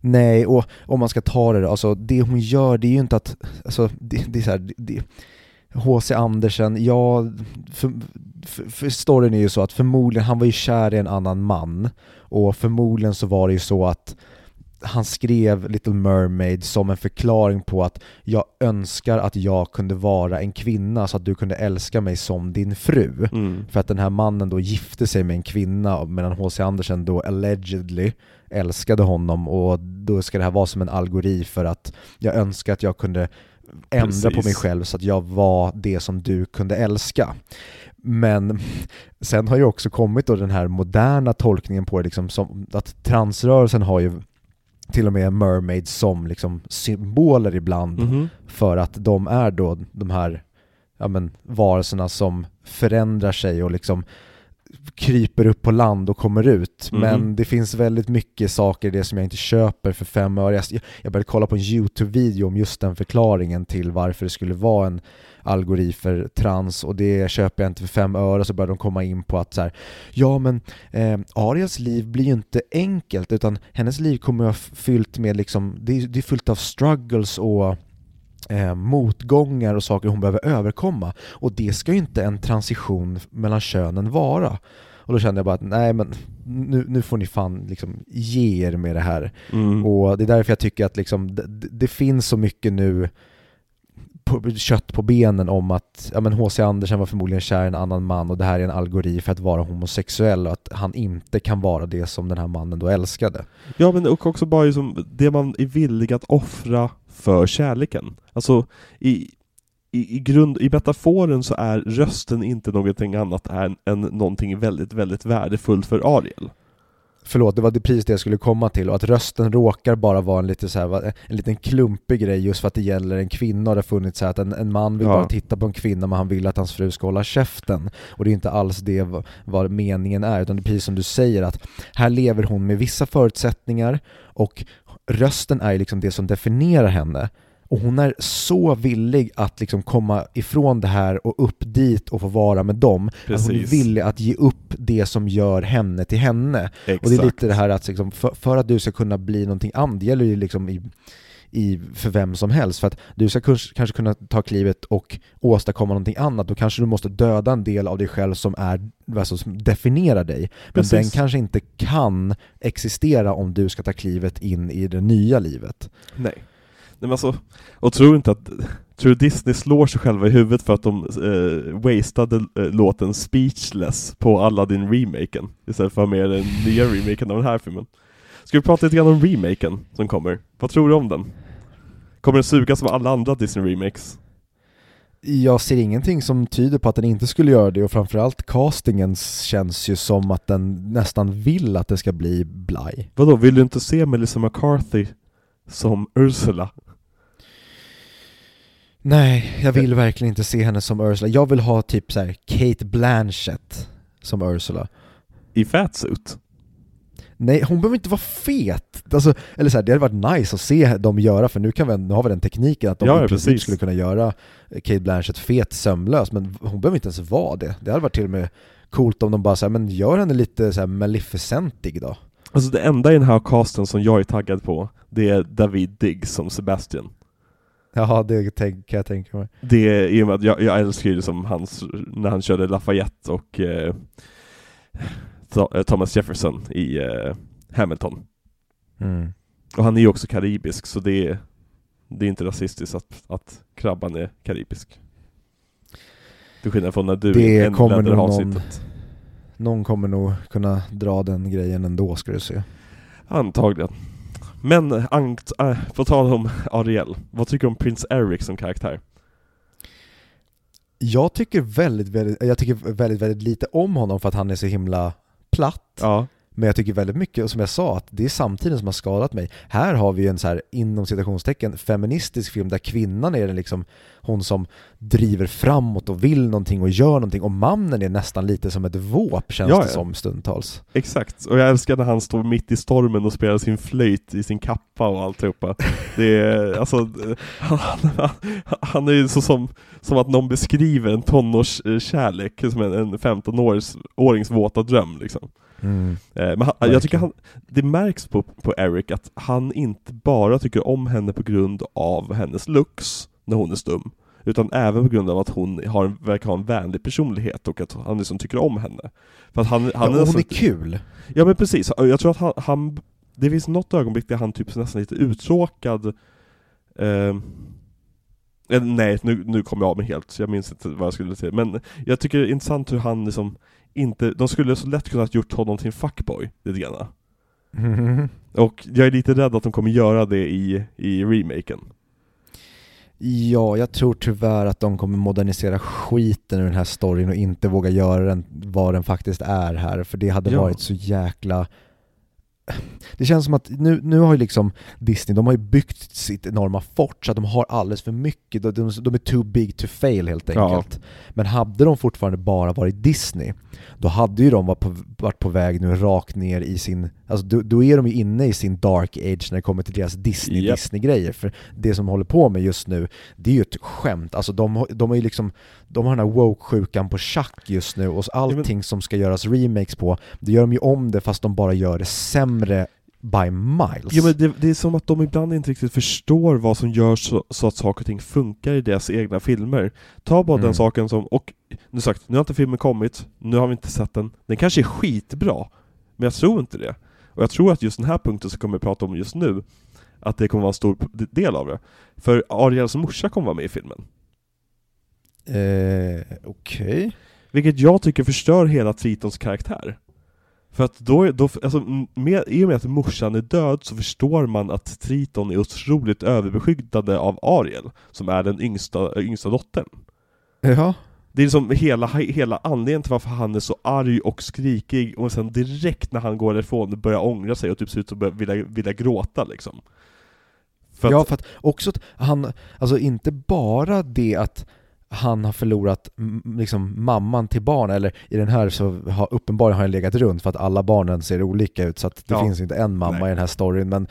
Nej, och om man ska ta det då, alltså det hon gör, det är ju inte att, alltså det, det är så här, det, H.C. Andersen, ja, för, för, för storyn är ju så att förmodligen, han var ju kär i en annan man, och förmodligen så var det ju så att han skrev Little Mermaid som en förklaring på att jag önskar att jag kunde vara en kvinna så att du kunde älska mig som din fru. Mm. För att den här mannen då gifte sig med en kvinna medan H.C. Andersen då allegedly älskade honom och då ska det här vara som en algori för att jag önskar att jag kunde ändra på Precis. mig själv så att jag var det som du kunde älska. Men sen har ju också kommit då den här moderna tolkningen på det, liksom som att transrörelsen har ju till och med mermaids som liksom symboler ibland Mhm. för att de är då de här ja, men, varelserna som förändrar sig och liksom kryper upp på land och kommer ut. Mhm. Men det finns väldigt mycket saker i det som jag inte köper för fem öre. Jag, jag började kolla på en YouTube-video om just den förklaringen till varför det skulle vara en algori för trans och det köper jag inte för fem öre så började de komma in på att så här, ja men eh, Ariels liv blir ju inte enkelt utan hennes liv kommer att vara fyllt med liksom, det är, det är fyllt av struggles och eh, motgångar och saker hon behöver överkomma. Och det ska ju inte en transition mellan könen vara. Och då kände jag bara att nej men nu, nu får ni fan liksom ge er med det här. Mm. Och det är därför jag tycker att liksom, det, det finns så mycket nu på, kött på benen om att ja, men H.C. Andersen var förmodligen kär i en annan man och det här är en algori för att vara homosexuell och att han inte kan vara det som den här mannen då älskade. Ja men och också bara liksom det man är villig att offra för kärleken. Alltså i, i, i, grund, i metaforen så är rösten inte någonting annat än, än någonting väldigt, väldigt värdefullt för Ariel. Förlåt, det var det precis det jag skulle komma till och att rösten råkar bara vara en, lite så här, en liten klumpig grej just för att det gäller en kvinna och det har funnits så här att en, en man vill Ja. bara titta på en kvinna men han vill att hans fru ska hålla käften och det är inte alls det vad, meningen är utan det är precis som du säger att här lever hon med vissa förutsättningar och rösten är liksom det som definierar henne och hon är så villig att liksom komma ifrån det här och upp dit och få vara med dem. Att hon är Precis. villig att ge upp det som gör henne till henne. Exakt. Och det är lite det här att liksom, för, för att du ska kunna bli någonting annat, det gäller ju liksom i, i, för vem som helst, för att du ska kurs, kanske kunna ta klivet och åstadkomma någonting annat, då kanske du måste döda en del av dig själv som, är, alltså, som definierar dig. Men Precis. den kanske inte kan existera om du ska ta klivet in i det nya livet. Nej. Nej men alltså, och tror inte att, tror du Disney slår sig själva i huvudet för att de eh, wastade eh, låten Speechless på Aladdin-remaken istället för att ha med den nya remaken av den här filmen? Ska vi prata lite grann om remaken som kommer? Vad tror du om den? Kommer den suga som alla andra Disney-remakes? Jag ser ingenting som tyder på att den inte skulle göra det och framförallt castingen känns ju som att den nästan vill att det ska bli Bly. Vadå, vill du inte se Melissa McCarthy som Ursula? Nej, jag vill verkligen inte se henne som Ursula. Jag vill ha typ så här Kate Blanchett som Ursula. I fatsuit? Nej, hon behöver inte vara fet. Alltså, eller så här, det hade varit nice att se dem göra, för nu, kan vi, nu har vi den tekniken att de Ja, i princip skulle kunna göra Kate Blanchett fet sömlös, men hon behöver inte ens vara det. Det hade varit till och med coolt om de bara säger men gör henne lite så här Maleficentig då. Alltså det enda i den här casten som jag är taggad på, det är David Diggs som Sebastian. Ja, det tänk, kan jag tänka mig. Det i och med att jag, jag älskar ju som hans, när han körde Lafayette och eh, eh, Thomas Jefferson i eh, Hamilton. Mm. Och han är ju också karibisk, så det är, det är inte rasistiskt att, att krabban är karibisk. Till skillnad från när du Det är kommer nog någon- sitt. Någon kommer nog kunna dra den grejen ändå ska du se. Antagligen. Men angt, äh, på tal om Ariel, vad tycker du om Prince Eric som karaktär? Jag tycker väldigt, väldigt, jag tycker väldigt, väldigt lite om honom för att han är så himla platt. Ja, Men jag tycker väldigt mycket, och som jag sa, att det är samtiden som har skadat mig. Här har vi ju en så här, inom citationstecken, feministisk film där kvinnan är den liksom, hon som driver framåt och vill någonting och gör någonting och mannen är nästan lite som ett våp känns Ja, det som stundtals. exakt. Och jag älskar när han står mitt i stormen och spelar sin flöjt i sin kappa och alltihopa. Det är, alltså, han, han är ju så som, som att någon beskriver en tonårskärlek som en, en 15-årings våta dröm liksom. Mm. Eh, Men han, jag tycker han, det märks på, på Eric att han inte bara tycker om henne på grund av hennes looks när hon är stum, utan även på grund av att hon har, verkar ha en vänlig personlighet och att han liksom tycker om henne. För att han, han ja, och hon nästan- är kul. Ja men precis, jag tror att han, han det finns något ögonblick där han typ nästan lite uttråkad eh, eh, Nej, nu, nu kom jag av mig helt, så jag minns inte vad jag skulle säga. Men jag tycker det är intressant hur han liksom inte, de skulle så lätt kunnat gjort honom till en fuckboy, lite grann. Och jag är lite rädd att de kommer göra det i, i remaken. Ja, jag tror tyvärr att de kommer modernisera skiten ur den här storyn och inte våga göra den vad den faktiskt är här, för det hade Ja. varit så jäkla... Det känns som att nu, nu har ju liksom Disney, de har ju byggt sitt enorma fort så att de har alldeles för mycket, de, de, de är too big to fail helt Ja. enkelt. Men hade de fortfarande bara varit Disney, då hade ju de varit på, varit på väg nu rakt ner i sin, alltså då, då är de ju inne i sin dark age när det kommer till deras. Disney-Disney-grejer. För det som de håller på med just nu, det är ju ett skämt. Alltså de, de har ju liksom, de har den här woke-sjukan på schack just nu och allting som ska göras remakes på, det gör de ju om det fast de bara gör det sämre by miles. Ja men det, det är som att de ibland inte riktigt förstår vad som gör så, så att saker och ting funkar i deras egna filmer. Ta bara Mm. den saken som, och nu sagt, nu har inte filmen kommit, nu har vi inte sett den, den kanske är skitbra, men jag tror inte det. Och jag tror att just den här punkten som kommer vi prata om just nu, att det kommer vara en stor del av det. För Ariels morsa kommer vara med i filmen. Eh, Okej. Vilket jag tycker förstör hela Tritons karaktär. För att då, då alltså, med, i och med att morsan är död så förstår man att Triton är otroligt överbeskyddande av Ariel, som är den yngsta, yngsta dottern. Ja. Det är liksom hela, hela anledningen till varför han är så arg och skrikig, och sen direkt när han går därifrån börjar ångra sig och typ ser ut att vilja, vilja gråta liksom. För ja, för att också att han, alltså inte bara det att han har förlorat liksom mamman till barn, eller i den här så har uppenbarligen har han legat runt för att alla barnen ser olika ut så att det ja. finns inte en mamma Nej. i den här storyn men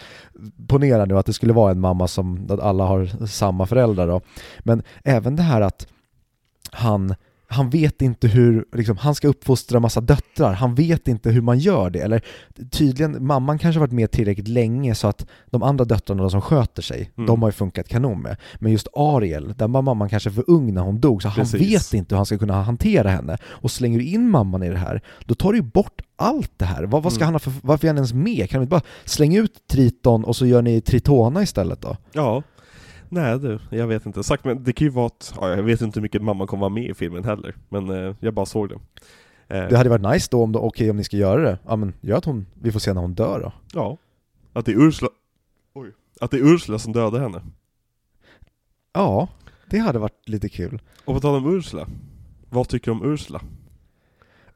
ponera nu att det skulle vara en mamma som, att alla har samma föräldrar då. Men även det här att han han vet inte hur, liksom, han ska uppfostra massa döttrar, han vet inte hur man gör det. Eller tydligen, mamman kanske varit med tillräckligt länge så att de andra döttrarna de som sköter sig, mm. de har ju funkat kanon med. Men just Ariel, där var mamman kanske för ung när hon dog, så Precis. han vet inte hur han ska kunna hantera henne. Och slänger du in mamman i det här, då tar du ju bort allt det här. Vad, vad ska mm. han ha för, varför är han ens med? Kan vi inte bara slänga ut Triton och så gör ni Tritona istället då? Ja, Nej du, jag vet inte. Sagt, men det kan ju vara att, ja, jag vet inte hur mycket mamma kommer vara med i filmen heller, men eh, jag bara såg det. Eh. Det hade varit nice då om, okej okay, om ni ska göra det, ja men gör att hon, vi får se när hon dör då. Ja. Att det är Ursula, oj, att det är Ursula som dödade henne. Ja, det hade varit lite kul. Och på tal om Ursula, vad tycker du om Ursula?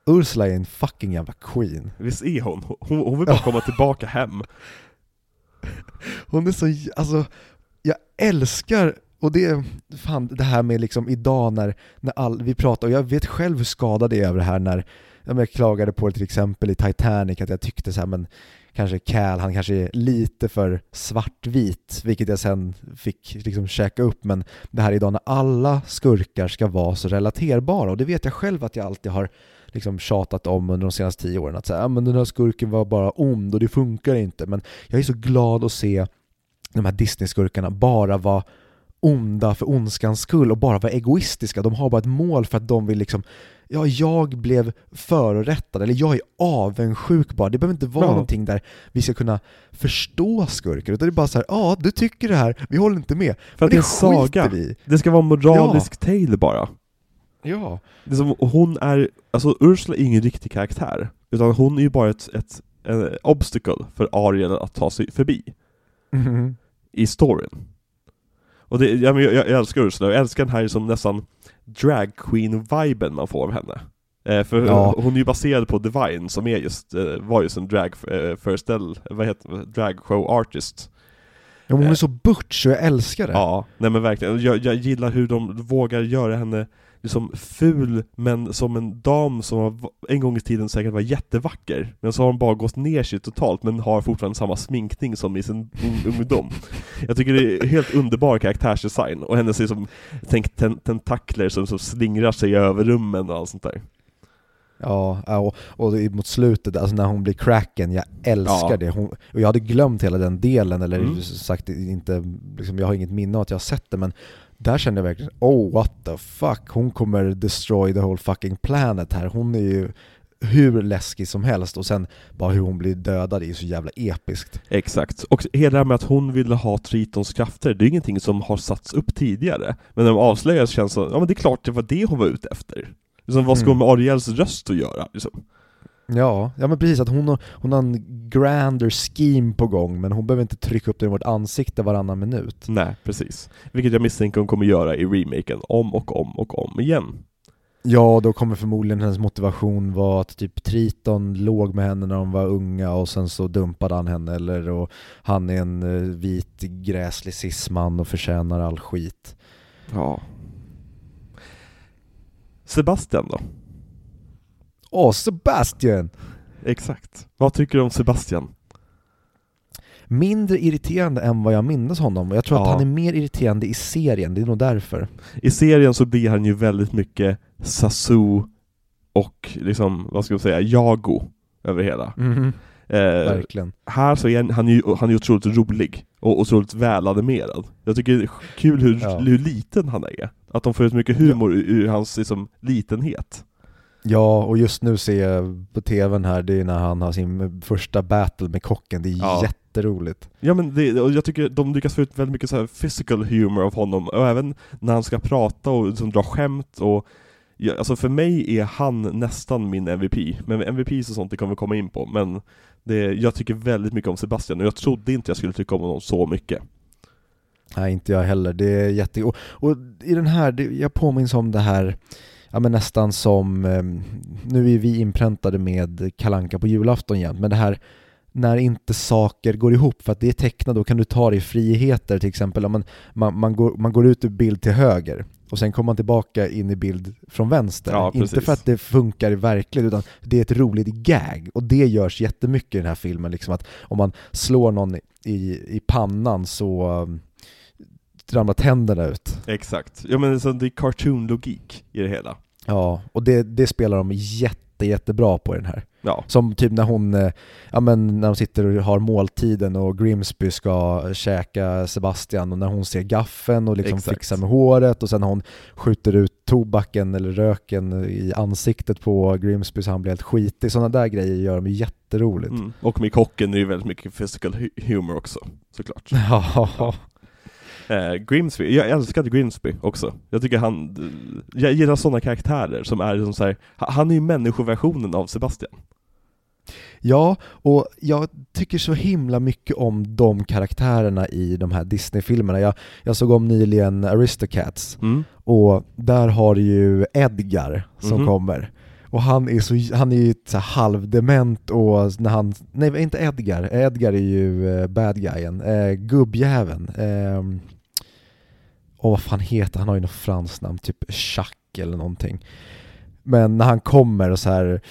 Ursula är en fucking jävla queen. Visst är hon? Hon, hon vill bara komma tillbaka hem. Hon är så, alltså jag älskar, och det, fan, det här med liksom idag när, när all, vi pratar, och jag vet själv hur skadad jag är över det här när jag klagade på det till exempel i Titanic, att jag tyckte så här, men kanske Cal, han kanske är lite för svartvit, vilket jag sen fick liksom käka upp, men det här idag när alla skurkar ska vara så relaterbara, och det vet jag själv att jag alltid har liksom tjatat om under de senaste tio åren, att säga, men den här skurken var bara ond och det funkar inte, men jag är så glad att se de här Disney-skurkarna bara var onda för ondskans skull och bara var egoistiska. De har bara ett mål för att de vill liksom Ja, jag blev förorättad, eller jag är avundsjuk bara. Det behöver inte vara ja. någonting där vi ska kunna förstå skurken, utan det är bara så här, ja, du tycker det här, vi håller inte med. För att det är saga. Vi. Det ska vara moralisk ja. tale bara. Ja. Det är som, hon är, alltså Ursula är ingen riktig karaktär, utan hon är ju bara ett, ett, ett obstacle för Ariel att ta sig förbi. Mm i storyn. Och det, jag, jag, jag älskar Ursula, jag älskar den här som nästan drag queen-viben man får av henne. Eh, för ja. hon är ju baserad på Divine som är just, eh, var just en drag eh, vad heter det, drag show artist. Ja, hon är så butch och jag älskar det. Ja, nej men verkligen. Jag, jag gillar hur de vågar göra henne liksom ful, men som en dam som en gång i tiden säkert var jättevacker. Men så har hon bara gått ner sig totalt, men har fortfarande samma sminkning som i sin ungdom. Jag tycker det är helt underbar karaktärsdesign, och hennes liksom, tänk ten tentakler som, som slingrar sig över rummen och allt sånt där. Ja, och, och mot slutet, alltså när hon blir cracken, jag älskar ja. det. Hon, och jag hade glömt hela den delen, eller mm. sagt inte, liksom, jag har inget minne av att jag har sett det, men där kände jag verkligen oh what the fuck, hon kommer destroy the whole fucking planet här. Hon är ju hur läskig som helst och sen bara hur hon blir dödad är ju så jävla episkt. Exakt, och hela det här med att hon ville ha Tritons krafter, det är ingenting som har satts upp tidigare. Men när de avslöjas känns det som, ja men det är klart det var det hon var ute efter. Liksom, vad ska hon med Ariels röst att göra? Liksom? Ja, ja men precis, att hon har, hon har en grander scheme på gång, men hon behöver inte trycka upp det i vårt ansikte varannan minut. Nej, precis. Vilket jag misstänker hon kommer göra i remaken, om och om och om igen. Ja, då kommer förmodligen hennes motivation vara att typ Triton låg med henne när de var unga och sen så dumpade han henne, eller och han är en uh, vit gräslig cisman och förtjänar all skit. Ja. Sebastian då? Åh, Sebastian! Exakt. Vad tycker du om Sebastian? Mindre irriterande än vad jag minns honom, jag tror ja. att han är mer irriterande i serien, det är nog därför. I serien så blir han ju väldigt mycket Sasu och liksom, vad ska man säga, Jago över hela. Mm eh, Verkligen. Här så är han, han, är ju, han är otroligt rolig och otroligt välanimerad. Jag tycker det är kul hur, ja. hur liten han är. Att de får ut mycket humor ja. ur, ur hans liksom, litenhet. Ja, och just nu ser jag på tvn här, det är när han har sin första battle med kocken, det är Ja. jätteroligt. Ja men det, och jag tycker de lyckas få ut väldigt mycket så här physical humor av honom, och även när han ska prata och liksom dra skämt och ja, Alltså för mig är han nästan min MVP, men MVP och sånt det kommer vi komma in på, men det, jag tycker väldigt mycket om Sebastian och jag trodde inte jag skulle tycka om honom så mycket. Nej, inte jag heller. Det är jätte... Och, och i den här, det, jag påminns om det här, ja men nästan som, eh, nu är vi inpräntade med Kalanka på julafton jämt, men det här när inte saker går ihop, för att det är tecknat, då kan du ta dig friheter till exempel, om man, man, man, går, man går ut ur bild till höger, och sen kommer man tillbaka in i bild från vänster. Ja, inte för att det funkar i verkligheten, utan det är ett roligt gag, och det görs jättemycket i den här filmen, liksom att om man slår någon i, i pannan så um, ramlar tänderna ut. Exakt. Ja men så det är cartoon-logik i det hela. Ja, och det, det spelar de jätte, jättebra på i den här. Ja. Som typ när hon, eh, ja men när de sitter och har måltiden och Grimsby ska käka Sebastian och när hon ser gaffen och liksom Exakt. fixar med håret och sen när hon skjuter ut tobaken eller röken i ansiktet på Grimsby så han blir helt skitig. Sådana där grejer gör de ju jätteroligt. Mm. Och med kocken är det väldigt mycket physical hu- humor också, såklart. Ja, Eh, Grimsby, jag älskade Grimsby också. Jag tycker han, jag gillar sådana karaktärer som är som så här, ha- han är ju människoversionen av Sebastian. Ja, och jag tycker så himla mycket om de karaktärerna i de här Disney-filmerna. Jag, jag såg om nyligen Aristocats Mm. och där har du ju Edgar som Mhm. kommer. Och han är, så, han är ju så halvdement och när han, nej inte Edgar, Edgar är ju eh, bad guyen, eh, gubbjäveln. Eh, och vad fan heter han? har ju något franskt namn, typ Jacques eller någonting. Men när han kommer och så här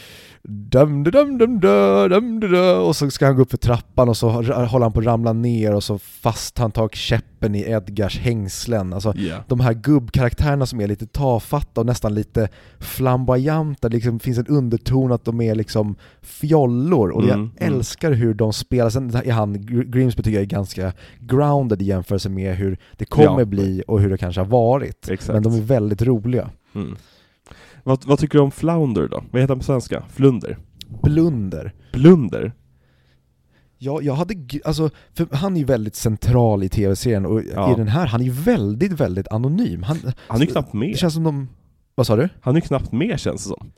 dum dum dum dum dum och så ska han gå upp för trappan och så håller han på att ramla ner och så fast han tar käppen i Edgars hängslen. Alltså yeah. de här gubbkaraktärerna som är lite tafatta och nästan lite flamboyanta, det liksom finns en underton att de är liksom fjollor och mm, jag mm. älskar hur de spelar. Sen är han, Grimsby tycker jag är ganska grounded i jämförelse med hur det kommer ja. bli och hur det kanske har varit. Exakt. Men de är väldigt roliga. Mm. Vad, vad tycker du om Flounder då? Vad heter han på svenska? Flunder? Blunder. Blunder? Ja, jag hade, alltså, för han är ju väldigt central i tv-serien och Ja. i den här, han är ju väldigt, väldigt anonym. Han, Han är ju knappt det med. känns som de, vad sa du? Han är ju knappt med känns det som.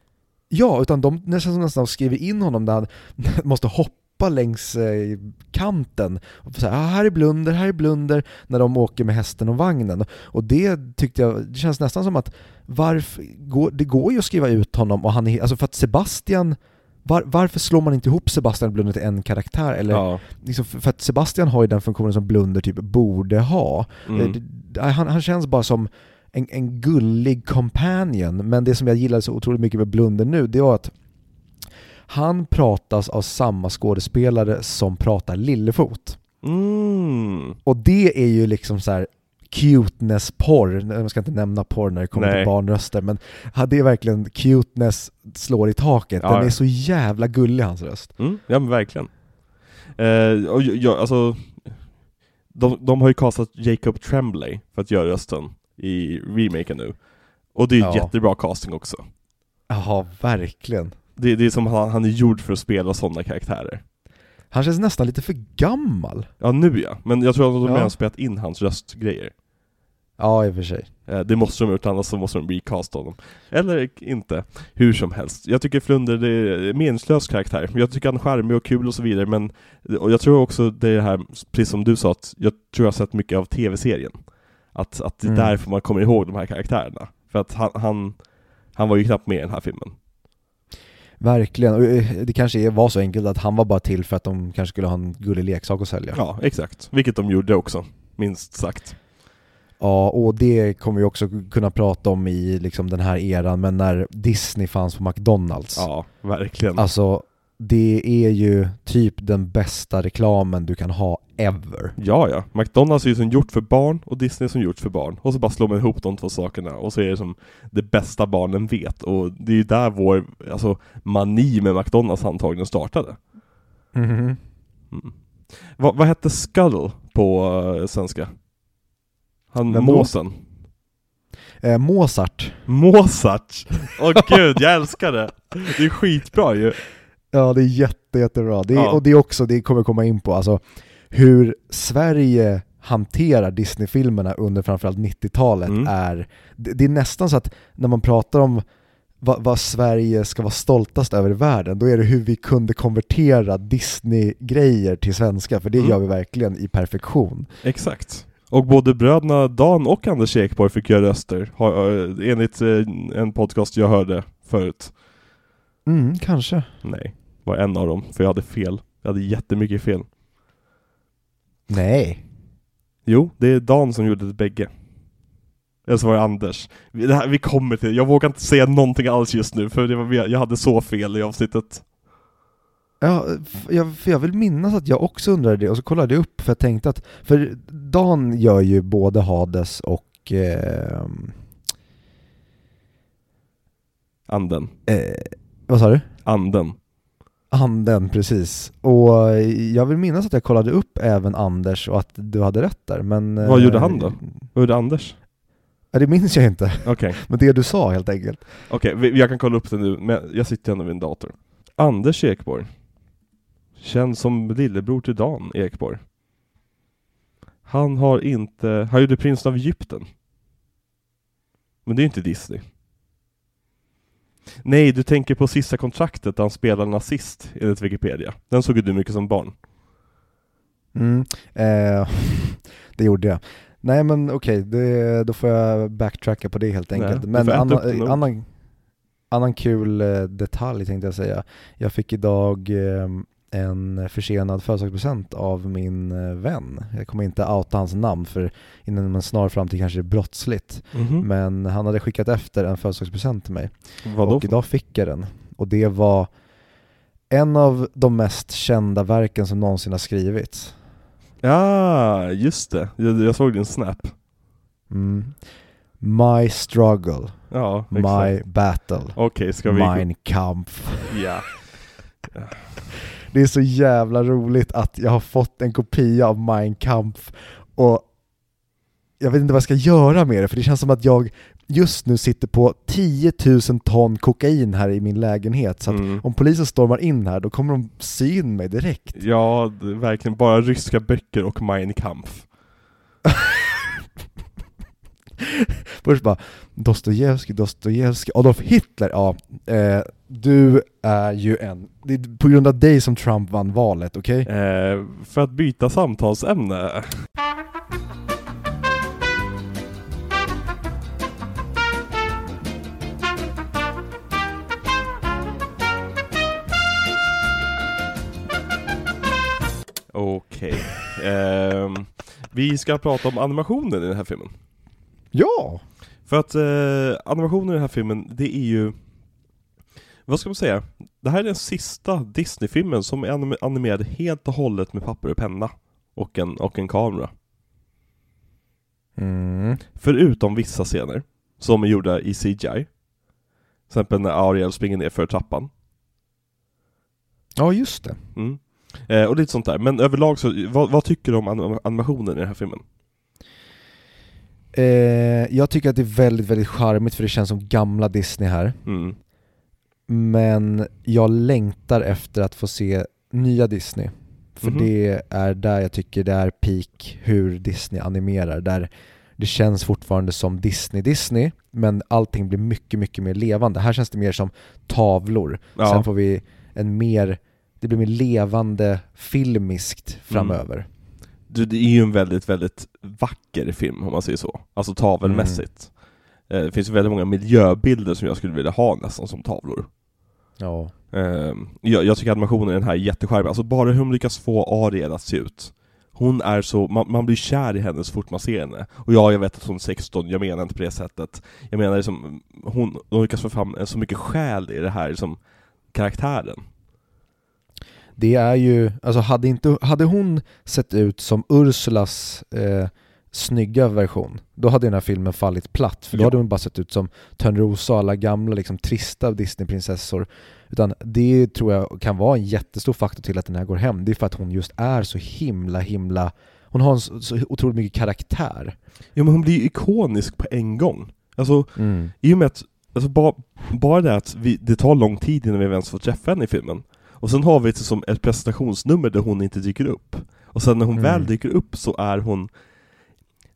Ja, utan de nästan nästan skriver in honom där han måste hoppa längs eh, kanten och säga ah, här är Blunder, här är Blunder när de åker med hästen och vagnen. Och det tyckte jag, det känns nästan som att varför, går, det går ju att skriva ut honom och han är, alltså för att Sebastian var, varför slår man inte ihop Sebastian och Blunder till en karaktär? Eller, Ja. liksom, för att Sebastian har ju den funktionen som Blunder typ borde ha. Mm. Eh, Han, han känns bara som en, en gullig companion, men det som jag gillade så otroligt mycket med Blunder nu, det var att han pratas av samma skådespelare som pratar Lillefot. Mm. Och det är ju liksom så här cuteness-porr, jag ska inte nämna porr när det kommer Nej. till barnröster, men det är verkligen cuteness slår i taket. Ja, Den är så jävla gullig hans röst. Mm, ja men verkligen. Eh, och jag, jag, alltså, de, de har ju castat Jacob Tremblay för att göra rösten i remaken nu. Och det är ju Ja. jättebra casting också. Ja, verkligen. Det, det är som han, han är gjord för att spela sådana karaktärer. Han känns nästan lite för gammal. Ja nu ja, men jag tror att de Ja. har spelat in hans röstgrejer. Ja, i och för sig. Eh, Det måste de ha gjort, annars så måste de recasta honom. Eller inte. Hur som helst. Jag tycker Flunder det är en meningslös karaktär. Jag tycker han är charmig och kul och så vidare, men och jag tror också det är det här, precis som du sa, att jag tror jag har sett mycket av tv-serien. Att, att det är Mm. därför man kommer ihåg de här karaktärerna. För att han, han, han var ju knappt med i den här filmen. Verkligen, och eh, det kanske var så enkelt att han var bara till för att de kanske skulle ha en gullig leksak att sälja. Ja, exakt. Vilket de gjorde också, minst sagt. Ja, och det kommer vi också kunna prata om i liksom den här eran, men när Disney fanns på McDonalds. Ja, verkligen. Alltså, det är ju typ den bästa reklamen du kan ha ever. Ja, ja. McDonalds är ju som gjort för barn och Disney är som gjort för barn. Och så bara slår man ihop de två sakerna och så är det som det bästa barnen vet. Och det är ju där vår alltså, mani med McDonalds antagligen startade. Mhm. Mm. Vad, vad hette Skull på uh, svenska? Han Vem måsen? Eh, Mozart. Mozart! Åh gud, jag älskar det! Det är skitbra ju! Ja, det är jätte, jättebra. Det är, Ja. Och det är också, det kommer komma in på, alltså hur Sverige hanterar Disney-filmerna under framförallt 90-talet Mm. är, det, det är nästan så att när man pratar om vad, vad Sverige ska vara stoltast över i världen, då är det hur vi kunde konvertera Disney-grejer till svenska, för det Mm. gör vi verkligen i perfektion. Exakt. Och både bröderna Dan och Anders Ekborg fick göra röster, eh, enligt eh, en podcast jag hörde förut. Mm, kanske. Nej, var en av dem, för jag hade fel. Jag hade jättemycket fel. Nej. Jo, det är Dan som gjorde det bägge. Eller så var det Anders. Vi, det här, vi kommer till jag vågar inte säga någonting alls just nu, för det var, jag hade så fel i avsnittet. Ja, jag, för jag vill minnas att jag också undrade det, och så kollade jag upp för jag tänkte att, för Dan gör ju både Hades och eh, Anden. eh, vad sa du? Anden. Anden, precis. Och jag vill minnas att jag kollade upp även Anders och att du hade rätt där, men... Vad eh, gjorde han då? Vad gjorde Anders? Det minns jag inte, Okej, men det du sa helt enkelt. okej, vi- jag kan kolla upp det nu, men jag sitter ändå vid en dator. Anders Ekborg. Känd som lillebror till Dan Ekborg. Han har inte, han gjorde Prinsen av Egypten. Men det är inte Disney. Nej, du tänker på sista kontraktet där han spelar nazist, enligt Wikipedia. Den såg ju du mycket som barn. Mm, eh, det gjorde jag. Nej men okej, det- då får jag backtracka på det helt Nej, enkelt. du men får äta anna, upp det nog. annan, annan kul eh, detalj tänkte jag säga. Jag fick idag eh, en försenad födelsedagspresent av min eh, vän. Jag kommer inte outa hans namn för inom en snar framtid kanske det är brottsligt. Mhm. Men han hade skickat efter en födelsedagspresent till mig. Vadå? Och idag fick jag den. Och det var en av de mest kända verken som någonsin har skrivits. Ja, just det. Jag, jag såg din snap. Mm. My struggle, Ja, my battle, Okej, ska vi... mein Kampf. Ja. Det är så jävla roligt att jag har fått en kopia av Mein Kampf och jag vet inte vad jag ska göra med det för det känns som att jag just nu sitter på 10 000 ton kokain här i min lägenhet så att Mm. om polisen stormar in här då kommer de sy in mig direkt. Ja, verkligen bara ryska böcker och Mein Kampf. Först bara Dostojevskij, Dostojevskij, Adolf Hitler, ja, eh, du är ju en, det är på grund av dig som Trump vann valet, okej? Eh, för att byta samtalsämne. Okej. Ehm, vi ska prata om animationen i den här filmen. Ja! För att eh, animationen i den här filmen, det är ju... Vad ska man säga? Det här är den sista Disney-filmen som är anim- animerad helt och hållet med papper och penna. Och en, och en kamera. Mm. Förutom vissa scener, som är gjorda i CGI. Till exempel när Ariel springer ner för trappan. Ja, just det. Mm. Eh, och lite sånt där. Men överlag så, vad, vad tycker du om anim- animationen i den här filmen? Eh, jag tycker att det är väldigt, väldigt charmigt för det känns som gamla Disney här. Mm. Men jag längtar efter att få se nya Disney. För Mhm. det är där jag tycker det är peak hur Disney animerar. Där det känns fortfarande som Disney-Disney, men allting blir mycket, mycket mer levande. Här känns det mer som tavlor. Ja. Sen får vi en mer, det blir mer levande filmiskt framöver. Du, det är ju en väldigt, väldigt vacker film om man säger så. Alltså tavelmässigt. Eh, det finns ju väldigt många miljöbilder som jag skulle vilja ha nästan som tavlor. Ja. Eh, jag, jag tycker animationen i den här är jättecharmig. Alltså bara hur hon lyckas få Ariel att se ut. Hon är så, man, man blir kär i henne så fort man ser henne. Och ja, jag vet att hon är 16, jag menar inte på det sättet. Jag menar liksom, hon, hon lyckas få fram så mycket själ i det här liksom, karaktären. Det är ju, alltså hade, inte, hade hon sett ut som Ursulas eh, snygga version, då hade den här filmen fallit platt. För då Ja. hade hon bara sett ut som Törnrosa och alla gamla liksom, trista Disneyprinsessor. Utan det tror jag kan vara en jättestor faktor till att den här går hem. Det är för att hon just är så himla, himla... Hon har en så, så otroligt mycket karaktär. Ja men hon blir ju ikonisk på en gång. Alltså, Mm. i och med att, alltså bara, bara det att vi, det tar lång tid innan vi ens får träffa henne i filmen. Och sen har vi ett, som ett presentationsnummer där hon inte dyker upp. Och sen när hon Mm. väl dyker upp så är hon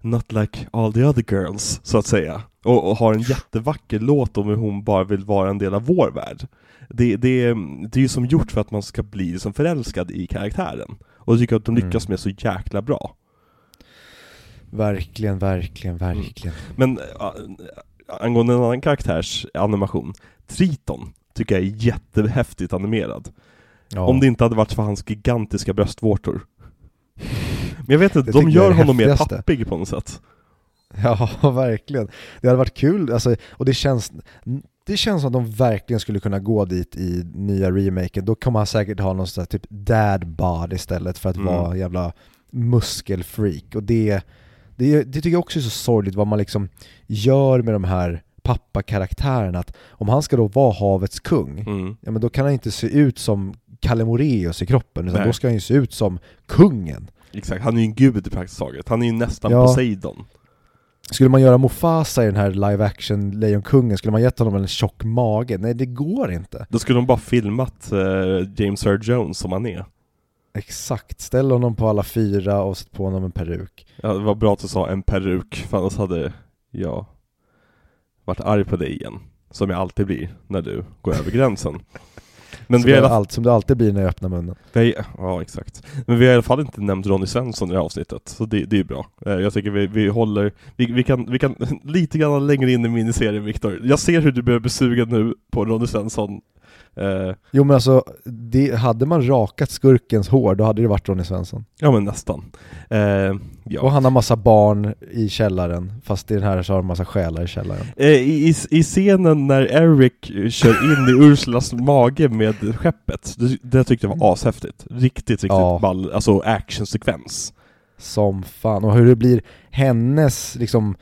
Not like all the other girls, så att säga. Och, och har en jättevacker låt om hur hon bara vill vara en del av vår värld. Det, det, det är ju som gjort för att man ska bli som förälskad i karaktären. Och jag tycker att de Mm. lyckas med så jäkla bra. Verkligen, verkligen, verkligen. Men äh, angående en annan karaktärs animation, Triton tycker jag är jättehäftigt animerad. Ja. Om det inte hade varit för hans gigantiska bröstvårtor. Men jag vet inte, Det de gör honom mer pappig på något sätt. Ja, verkligen. Det hade varit kul, alltså, och det känns, det känns som att de verkligen skulle kunna gå dit i nya remaken. Då kommer han säkert ha någon sån här typ dad bod istället för att Mm. vara jävla muskelfreak. Och det, det, det tycker jag också är så sorgligt vad man liksom gör med de här pappakaraktärerna. Att om han ska då vara havets kung, Mm. ja men då kan han inte se ut som Kalle Moraeus i kroppen, utan Nej. då ska han ju se ut som kungen. Exakt, han är ju en gud i praktiskt taget. Han är ju nästan Ja. Poseidon. Skulle man göra Mufasa i den här live action Lejonkungen, skulle man gett honom en tjock mage? Nej, det går inte. Då skulle de bara filmat eh, James Earl Jones som han är. Exakt, ställ honom på alla fyra och sätt på honom en peruk. Ja, det var bra att du sa en peruk, för annars hade jag varit arg på dig igen. Som jag alltid blir när du går över gränsen. Men Så vi är alla, allt som det alltid blir när jag öppnar munnen. har, ja exakt. Men vi har i alla fall inte nämnt Ronny Svensson i det här avsnittet, så det, det är bra. Eh, Jag tycker vi, vi håller, vi, vi, kan, vi kan lite grann längre in i miniserien Viktor. Jag ser hur du börjar bli sugen nu på Ronny Svensson. Eh, Jo men alltså, det, hade man rakat skurkens hår, då hade det varit Ronny Svensson. ja men nästan. Eh, ja. Och han har massa barn i källaren, fast i den här så har han massa själar i källaren. Eh, I, i, scenen när Eric eh, kör in i Ursulas mage med skeppet, det, det tyckte jag var ashäftigt. Riktigt, riktigt Ja. ball, alltså actionsekvens. Som fan, och hur det blir hennes liksom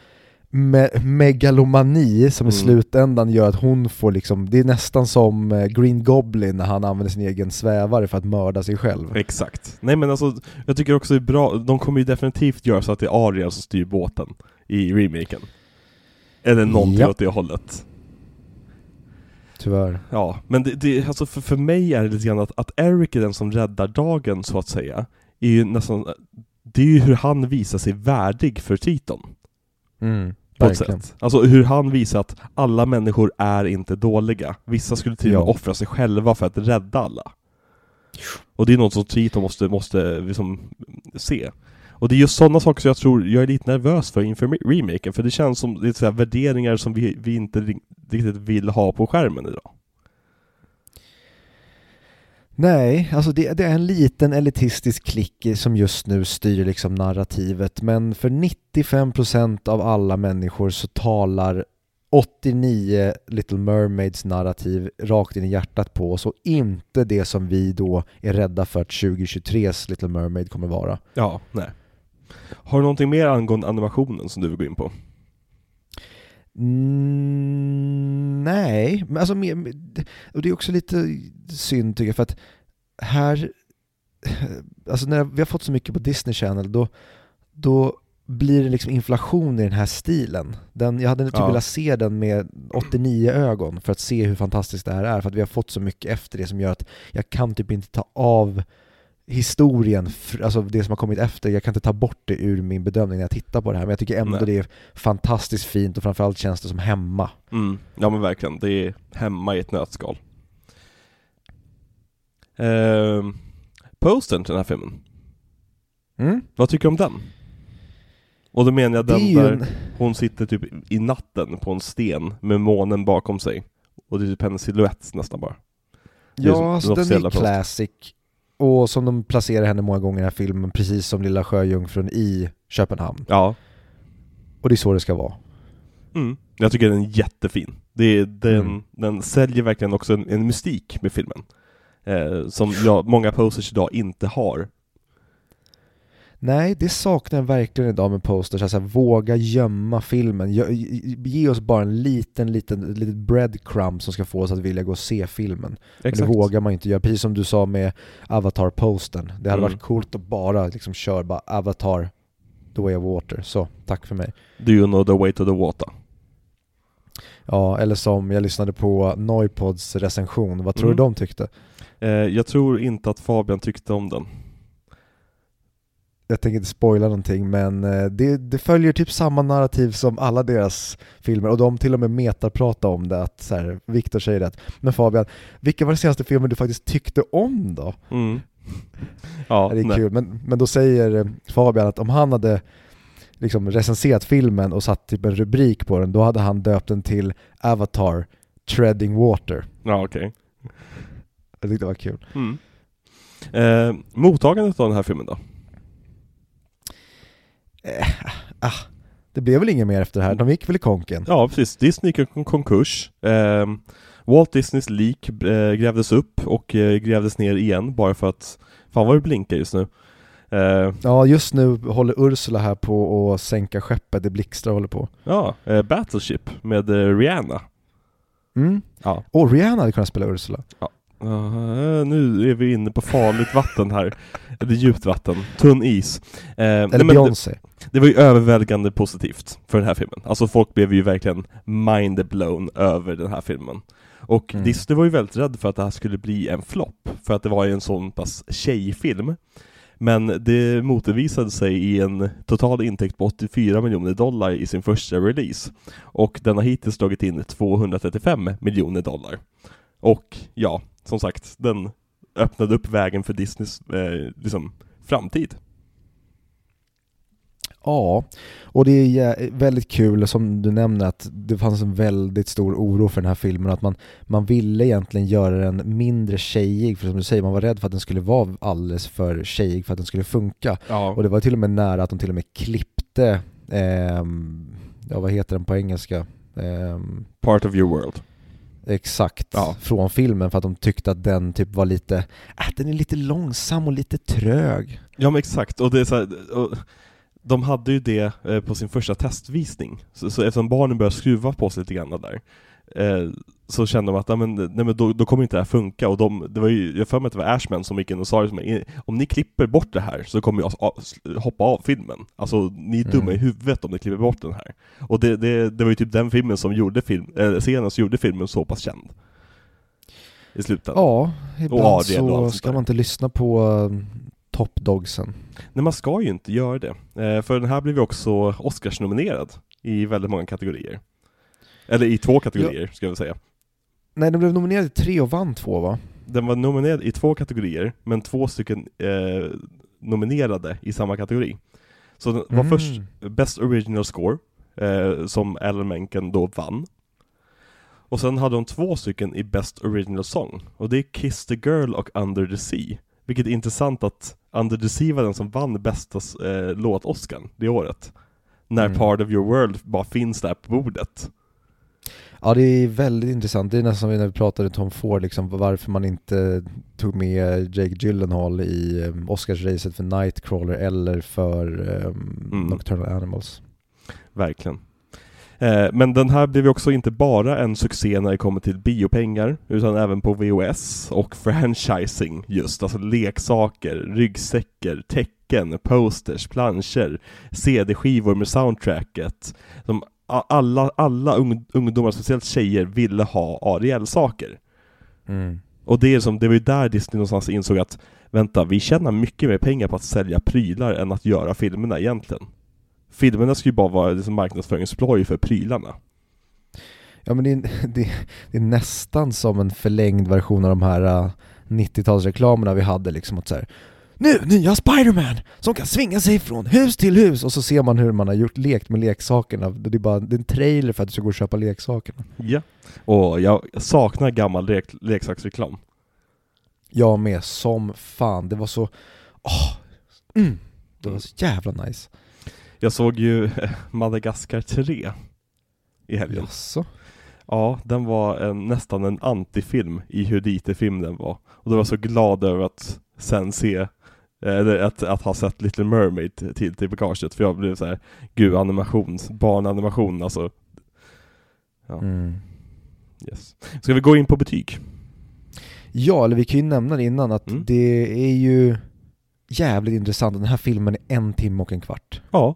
me- megalomani som i Mm. slutändan gör att hon får liksom, det är nästan som eh, Green Goblin när han använder sin egen svävare för att mörda sig själv. Exakt. Nej men alltså, jag tycker också det är bra, de kommer ju definitivt göra så att det är Ariel som styr båten i remaken. Eller någonting Ja. åt det hållet. Tyvärr. Ja, men det, det, alltså för, för mig är det lite grann att, att Eric är den som räddar dagen, så att säga. Är ju nästan, det är ju hur han visar sig värdig för Triton. Mm, På ett sätt. Alltså hur han visar att alla människor är inte dåliga. Vissa skulle till och med Ja. offra sig själva för att rädda alla. Och det är något som Triton måste, måste liksom se. Och det är just sådana saker som jag tror jag är lite nervös för inför re- remaken, för det känns som det är värderingar som vi, vi inte ri- riktigt vill ha på skärmen idag. Nej, alltså det, det är en liten elitistisk klick som just nu styr liksom narrativet, men för 95% av alla människor så talar 89 Little Mermaids narrativ rakt in i hjärtat på oss och inte det som vi då är rädda för att 2023s Little Mermaid kommer vara. Ja, nej. Har du någonting mer angående animationen som du vill gå in på? Mm, nej, men alltså och det är också lite synd tycker jag för att här, alltså när vi har fått så mycket på Disney Channel då, då blir det liksom inflation i den här stilen. Den, jag hade typ Ja. velat se den med 89 ögon för att se hur fantastiskt det här är för att vi har fått så mycket efter det som gör att jag kan typ inte ta av historien, alltså det som har kommit efter, jag kan inte ta bort det ur min bedömning när jag tittar på det här men jag tycker ändå Nej. det är fantastiskt fint och framförallt känns det som hemma. Mm, ja men verkligen, det är hemma i ett nötskal. Ehm, postern till den här filmen, Mm? vad tycker du om den? Och då menar jag är den där en, hon sitter typ i natten på en sten med månen bakom sig. Och det är typ hennes silhuett nästan bara. Är ja, alltså den den officiella är posten. classic och som de placerar henne många gånger i den här filmen, precis som Lilla Sjöjungfrun i Köpenhamn. Ja. Och det är så det ska vara. Mm. Jag tycker den är jättefin. Det är, den, Mm. den säljer verkligen också en, en mystik med filmen. Eh, som jag, många posters idag inte har. Nej, det saknar jag verkligen idag med posters, alltså våga gömma filmen. Ge, oss bara en liten, liten, litet breadcrumb som ska få oss att vilja gå och se filmen. Men det vågar man inte göra, precis som du sa med Avatar-postern. Det hade Mm. varit coolt att bara liksom köra bara Avatar, the way of water. Så, tack för mig. Do you know the way to the water? Ja, eller som jag lyssnade på Noipods recension, vad tror Mm. du de tyckte? Eh, jag tror inte att Fabian tyckte om den. Jag tänker inte spoila någonting men eh, det, det följer typ samma narrativ som alla deras filmer och de till och med metapratar om det, att så här, säger det att Men Fabian, vilka var den senaste filmen du faktiskt tyckte om då? Mm. Ja, det är nej. kul, men, men då säger eh, Fabian att om han hade liksom recenserat filmen och satt typ en rubrik på den, då hade han döpt den till Avatar Treading Water. Ja, okej. Jag tyckte det var kul. Mm. Eh, mottagandet av den här filmen då? Eh, ah, det blev väl inget mer efter det här, de gick väl i konken? Ja, precis. Disney gick i konkurs. Eh, Walt Disneys lik eh, grävdes upp och eh, grävdes ner igen bara för att Fan vad det blinkar just nu. Eh, Ja, just nu håller Ursula här på att sänka skeppet, det blixtrar håller på. ja, eh, Battleship med eh, Rihanna. Mm. Ja. Och Rihanna hade kunnat spela Ursula. Uh, nu är vi inne på farligt vatten här. Det är djupt vatten, tunn is. Eh, nej, Eller men det, Beyoncé. det var ju överväldigande positivt för den här filmen. Alltså folk blev ju verkligen mind-blown över den här filmen. Och Mm. Disney var ju väldigt rädd för att det här skulle bli en flopp, för att det var ju en sån pass tjejfilm. Men det motbevisade sig i en total intäkt på 84 miljoner dollar i sin första release. Och den har hittills dragit in 235 miljoner dollar. Och ja, som sagt, den öppnade upp vägen för Disneys eh, liksom, framtid. Ja, och det är väldigt kul som du nämner att det fanns en väldigt stor oro för den här filmen att man, man ville egentligen göra den mindre tjejig för som du säger, man var rädd för att den skulle vara alldeles för tjejig för att den skulle funka. Ja. Och det var till och med nära att de till och med klippte, ehm, ja vad heter den på engelska? Ehm, Part of your world. Exakt, Ja. från filmen för att de tyckte att den typ var lite, äh, den är lite långsam och lite trög. Ja men exakt, och det är så här, och de hade ju det eh, på sin första testvisning, så, så eftersom barnen började skruva på sig lite grann där eh, så kände de att nej, men, nej, men då, då kommer inte det här funka och de, det var ju, jag för mig att det var Ashman som gick in och sa det som, "Eh, om ni klipper bort det här så kommer jag hoppa av filmen. Alltså ni är dumma Mm. i huvudet om ni klipper bort den här. Och det, det, det var ju typ den filmen som gjorde film, äh, scenen som gjorde filmen så pass känd. I slutändan. Ja, Och ibland och så sånt ska man inte lyssna på uh, top dogsen. Nej, man ska ju inte göra det. Eh, för den här blev ju också Oscars-nominerad i väldigt många kategorier. Eller i två kategorier, ska jag säga. Nej, den blev nominerad i tre och vann två va? Den var nominerad i två kategorier, men två stycken eh, nominerade i samma kategori. Så den var Mm. först Best Original Score, eh, som Alan Menken då vann. Och sen hade de två stycken i Best Original Song, och det är Kiss the Girl och Under the Sea. Vilket är intressant att Under the Sea var den som vann bästa eh, låt-Oscar det året. När Mm. Part of Your World bara finns där på bordet. Ja det är väldigt intressant, det är nästan som när vi pratade Tom Ford liksom, varför man inte tog med Jake Gyllenhaal i um, Oscarsracet för Nightcrawler eller för um, Mm. Nocturnal Animals. Verkligen. Eh, men den här blev ju också inte bara en succé när det kommer till biopengar, utan även på VOS och franchising just, alltså leksaker, ryggsäckar, tecken, posters, planscher, CD-skivor med soundtracket. Som alla, alla ung, ungdomar, speciellt tjejer, ville ha Ariel-saker. Mm. Och det är som, det var ju där Disney någonstans insåg att vänta, vi tjänar mycket mer pengar på att sälja prylar än att göra filmerna egentligen. Filmerna ska ju bara vara liksom marknadsföringsploj för prylarna. Ja men det är, det, det är nästan som en förlängd version av de här uh, 90-talsreklamerna vi hade liksom att så här, Nu, nya Spiderman! Som kan svinga sig från hus till hus! Och så ser man hur man har gjort lekt med leksakerna, det är bara det är en trailer för att du ska gå och köpa leksakerna. Ja. Och jag saknar gammal lek leksaksreklam. Jag med, som fan, det var så, åh, mm, det var så jävla nice. Jag såg ju Madagaskar 3 i helgen. Jaså? Ja, den var en, nästan en antifilm i hur lite film den var. Och då var jag så glad över att sen se, att, att ha sett Little Mermaid till, till bagaget, för jag blev så här, gud animation, barnanimation alltså. Ja, Mm. yes. Ska vi gå in på betyg? Ja, eller vi kan ju nämna det innan att Mm. det är ju jävligt intressant, den här filmen är en timme och en kvart. Ja.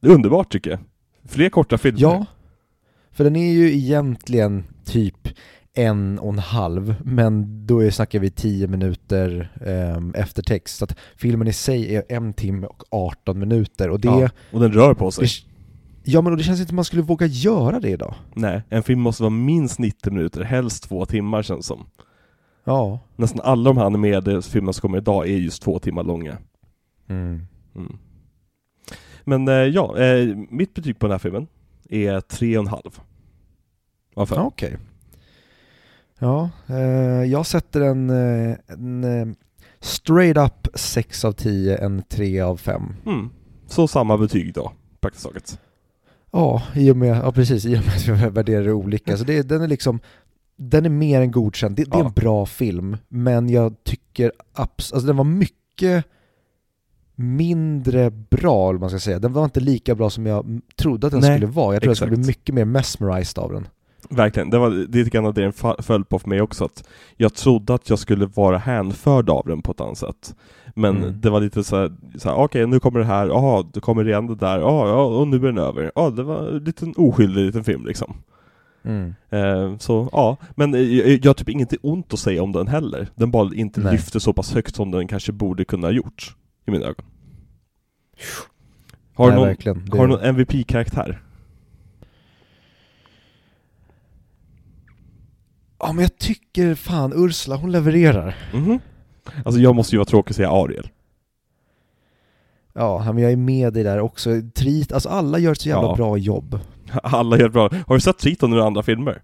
Det är underbart tycker jag. Fler korta filmer. Ja, För den är ju egentligen typ en och en halv, men då är, snackar vi 10 minuter eh, eftertext. Så att filmen i sig är en timme och 18 minuter och det... Ja, och den rör på sig. det ja men och det känns inte som man skulle våga göra det idag. Nej, en film måste vara minst 90 minuter, helst två timmar känns som. Ja. Nästan alla de här animerade filmerna som kommer idag är just två timmar långa. Mm. Mm. Men eh, ja, eh, mitt betyg på den här filmen är tre och en halv. Av fem. Okej. Ja, eh, jag sätter en, eh, en eh, straight up 6 av 10, en 3 av 5. Mm. Så samma betyg då, praktiskt taget. Ja, i och med, ja precis, i och med att vi värderar det olika. Så det, den är liksom, den är mer än godkänd. Det, det är Ja. en bra film, men jag tycker abs- alltså den var mycket mindre bra, om man ska säga. Den var inte lika bra som jag trodde att den Nej, skulle vara. Jag trodde jag skulle bli mycket mer mesmerized av den. Verkligen, det var lite grann det den föll på för mig också, att jag trodde att jag skulle vara hänförd av den på ett annat sätt. Men Mm. det var lite så här, så här okej nu kommer det här, jaha, då kommer det igen det där, ja, och nu är den över. Ja, det var en liten oskyldig liten film liksom. Mm. Eh, så ja, men eh, jag, jag har typ inget ont att säga om den heller. Den bara inte Nej. lyfter så pass högt som den kanske borde kunna ha gjort, i mina ögon. Har du Nej, någon, verkligen. Det- har du någon MVP-karaktär? Ja men jag tycker fan Ursula, hon levererar. Mhm. Alltså jag måste ju vara tråkig och säga Ariel. Ja, men jag är med dig där också. Trit, alltså alla gör ett så jävla Ja. bra jobb. Alla gör bra. Har du sett Triton i andra filmer?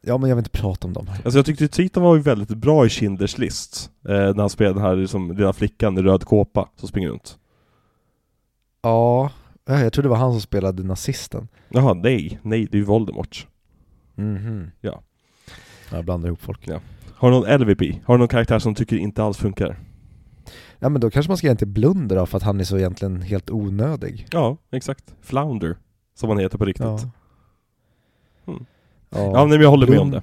Ja men jag vill inte prata om dem. Alltså jag tyckte Triton var ju väldigt bra i Schindler's list. Eh, när han spelade den här liksom, lilla flickan i röd kåpa som springer runt. Ja, ja, jag trodde det var han som spelade nazisten. Jaha, nej, nej, det är ju Voldemort. Mhm. Ja. Ja, Jag blandar ihop folk. Ja. Har du någon LVP? Har du någon karaktär som tycker inte alls funkar? Ja men då kanske man ska ge en till Blunder då, för att han är så egentligen helt onödig. Ja, exakt. Flounder, som han heter på riktigt. Ja. Ja, Mm. ja nej, men jag håller med om det.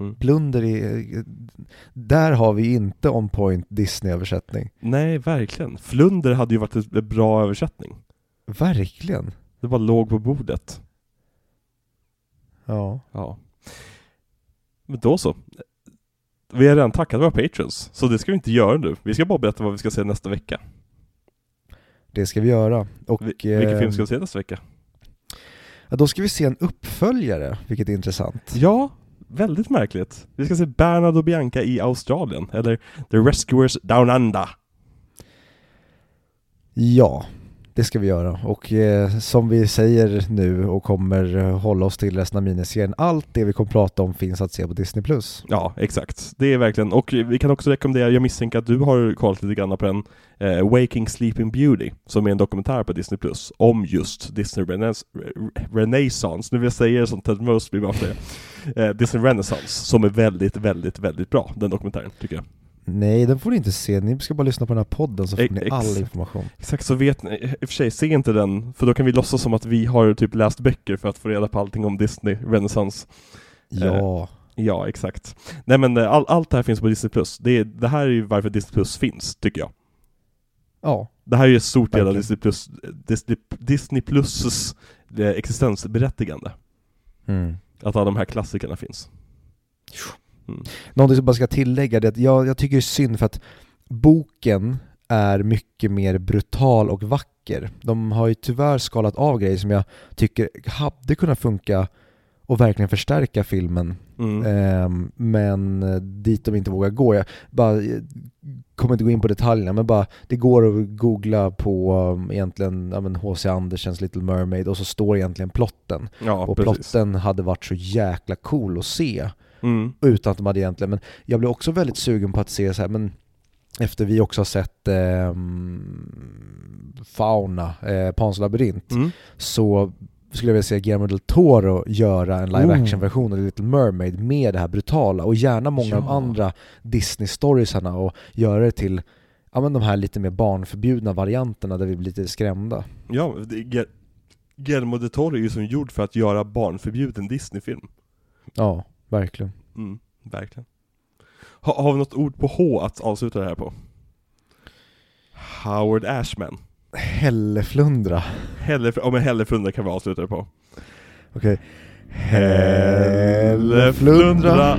Mm. Blunder är... Där har vi inte on point Disney-översättning. Nej, verkligen. Flunder hade ju varit ett bra översättning. Verkligen. Det bara låg på bordet. Ja. Ja. Men då så. Vi har redan tackat våra patrons, så det ska vi inte göra nu. Vi ska bara berätta vad vi ska se nästa vecka. Det ska vi göra. Och, Vi, vilken eh, film ska vi se nästa vecka? Ja, då ska vi se en uppföljare, vilket är intressant. Ja, väldigt märkligt. Vi ska se Bernard och Bianca i Australien, eller The Rescuers Down Under. Ja, det ska vi göra. Och eh, som vi säger nu och kommer eh, hålla oss till resten av miniserien, allt det vi kommer prata om finns att se på Disney+. Ja, exakt. Det är verkligen, och vi kan också rekommendera, jag misstänker att du har kollat lite grann på den, eh, Waking Sleeping Beauty, som är en dokumentär på Disney om just Disney Renaissance, Renaissance. nu vill jag säga det som Ted Mosby bara säger. Eh, Disney Renaissance, som är väldigt, väldigt, väldigt bra, den dokumentären, tycker jag. Nej, den får ni inte se. Ni ska bara lyssna på den här podden så får Ex- ni all information. Exakt, så vet ni, i och för sig, se inte den, för då kan vi låtsas som att vi har typ läst böcker för att få reda på allting om Disney Renaissance. Ja, Ja, exakt. Nej men eh, all, allt det här finns på Disney Plus. Det, det här är ju varför Disney Plus finns, tycker jag. ja, Det här är ju ett stort del av. Disney Plus, Disney, Disney Plus eh, existensberättigande. mm. Att alla de här klassikerna finns. Mm. Någonting som bara ska tillägga det är att jag, jag tycker det är synd för att boken är mycket mer brutal och vacker. De har ju tyvärr skalat av grejer som jag tycker hade kunnat funka och verkligen förstärka filmen. Mm. Ehm, men eh, dit de inte vågar gå. Jag bara, eh, kommer inte gå in på detaljerna men bara det går att googla på um, egentligen ja, men H.C. Andersens Little Mermaid och så står egentligen plotten. ja, och precis. plotten hade varit så jäkla cool att se Mm. utan att de hade egentligen, men jag blev också väldigt sugen på att se så här, men efter vi också har sett ehm, Fauna, eh, Pans labyrint, Mm. så skulle jag vilja se Guillermo del Toro göra en live Oh. action version av Little Mermaid med det här brutala och gärna många av de Ja. andra Disney-storiesarna och göra det till ja, men de här lite mer barnförbjudna varianterna där vi blir lite skrämda. Ja, Guillermo del Toro är ju som gjord för att göra barnförbjuden Disney-film. Ja, Verkligen. Mm, verkligen. Ha, har vi något ord på H att avsluta det här på? Howard Ashman. Hälleflundra. Hälleflundra, ja men hälleflundra kan vi avsluta det på. Okej. Okay. Hälleflundra.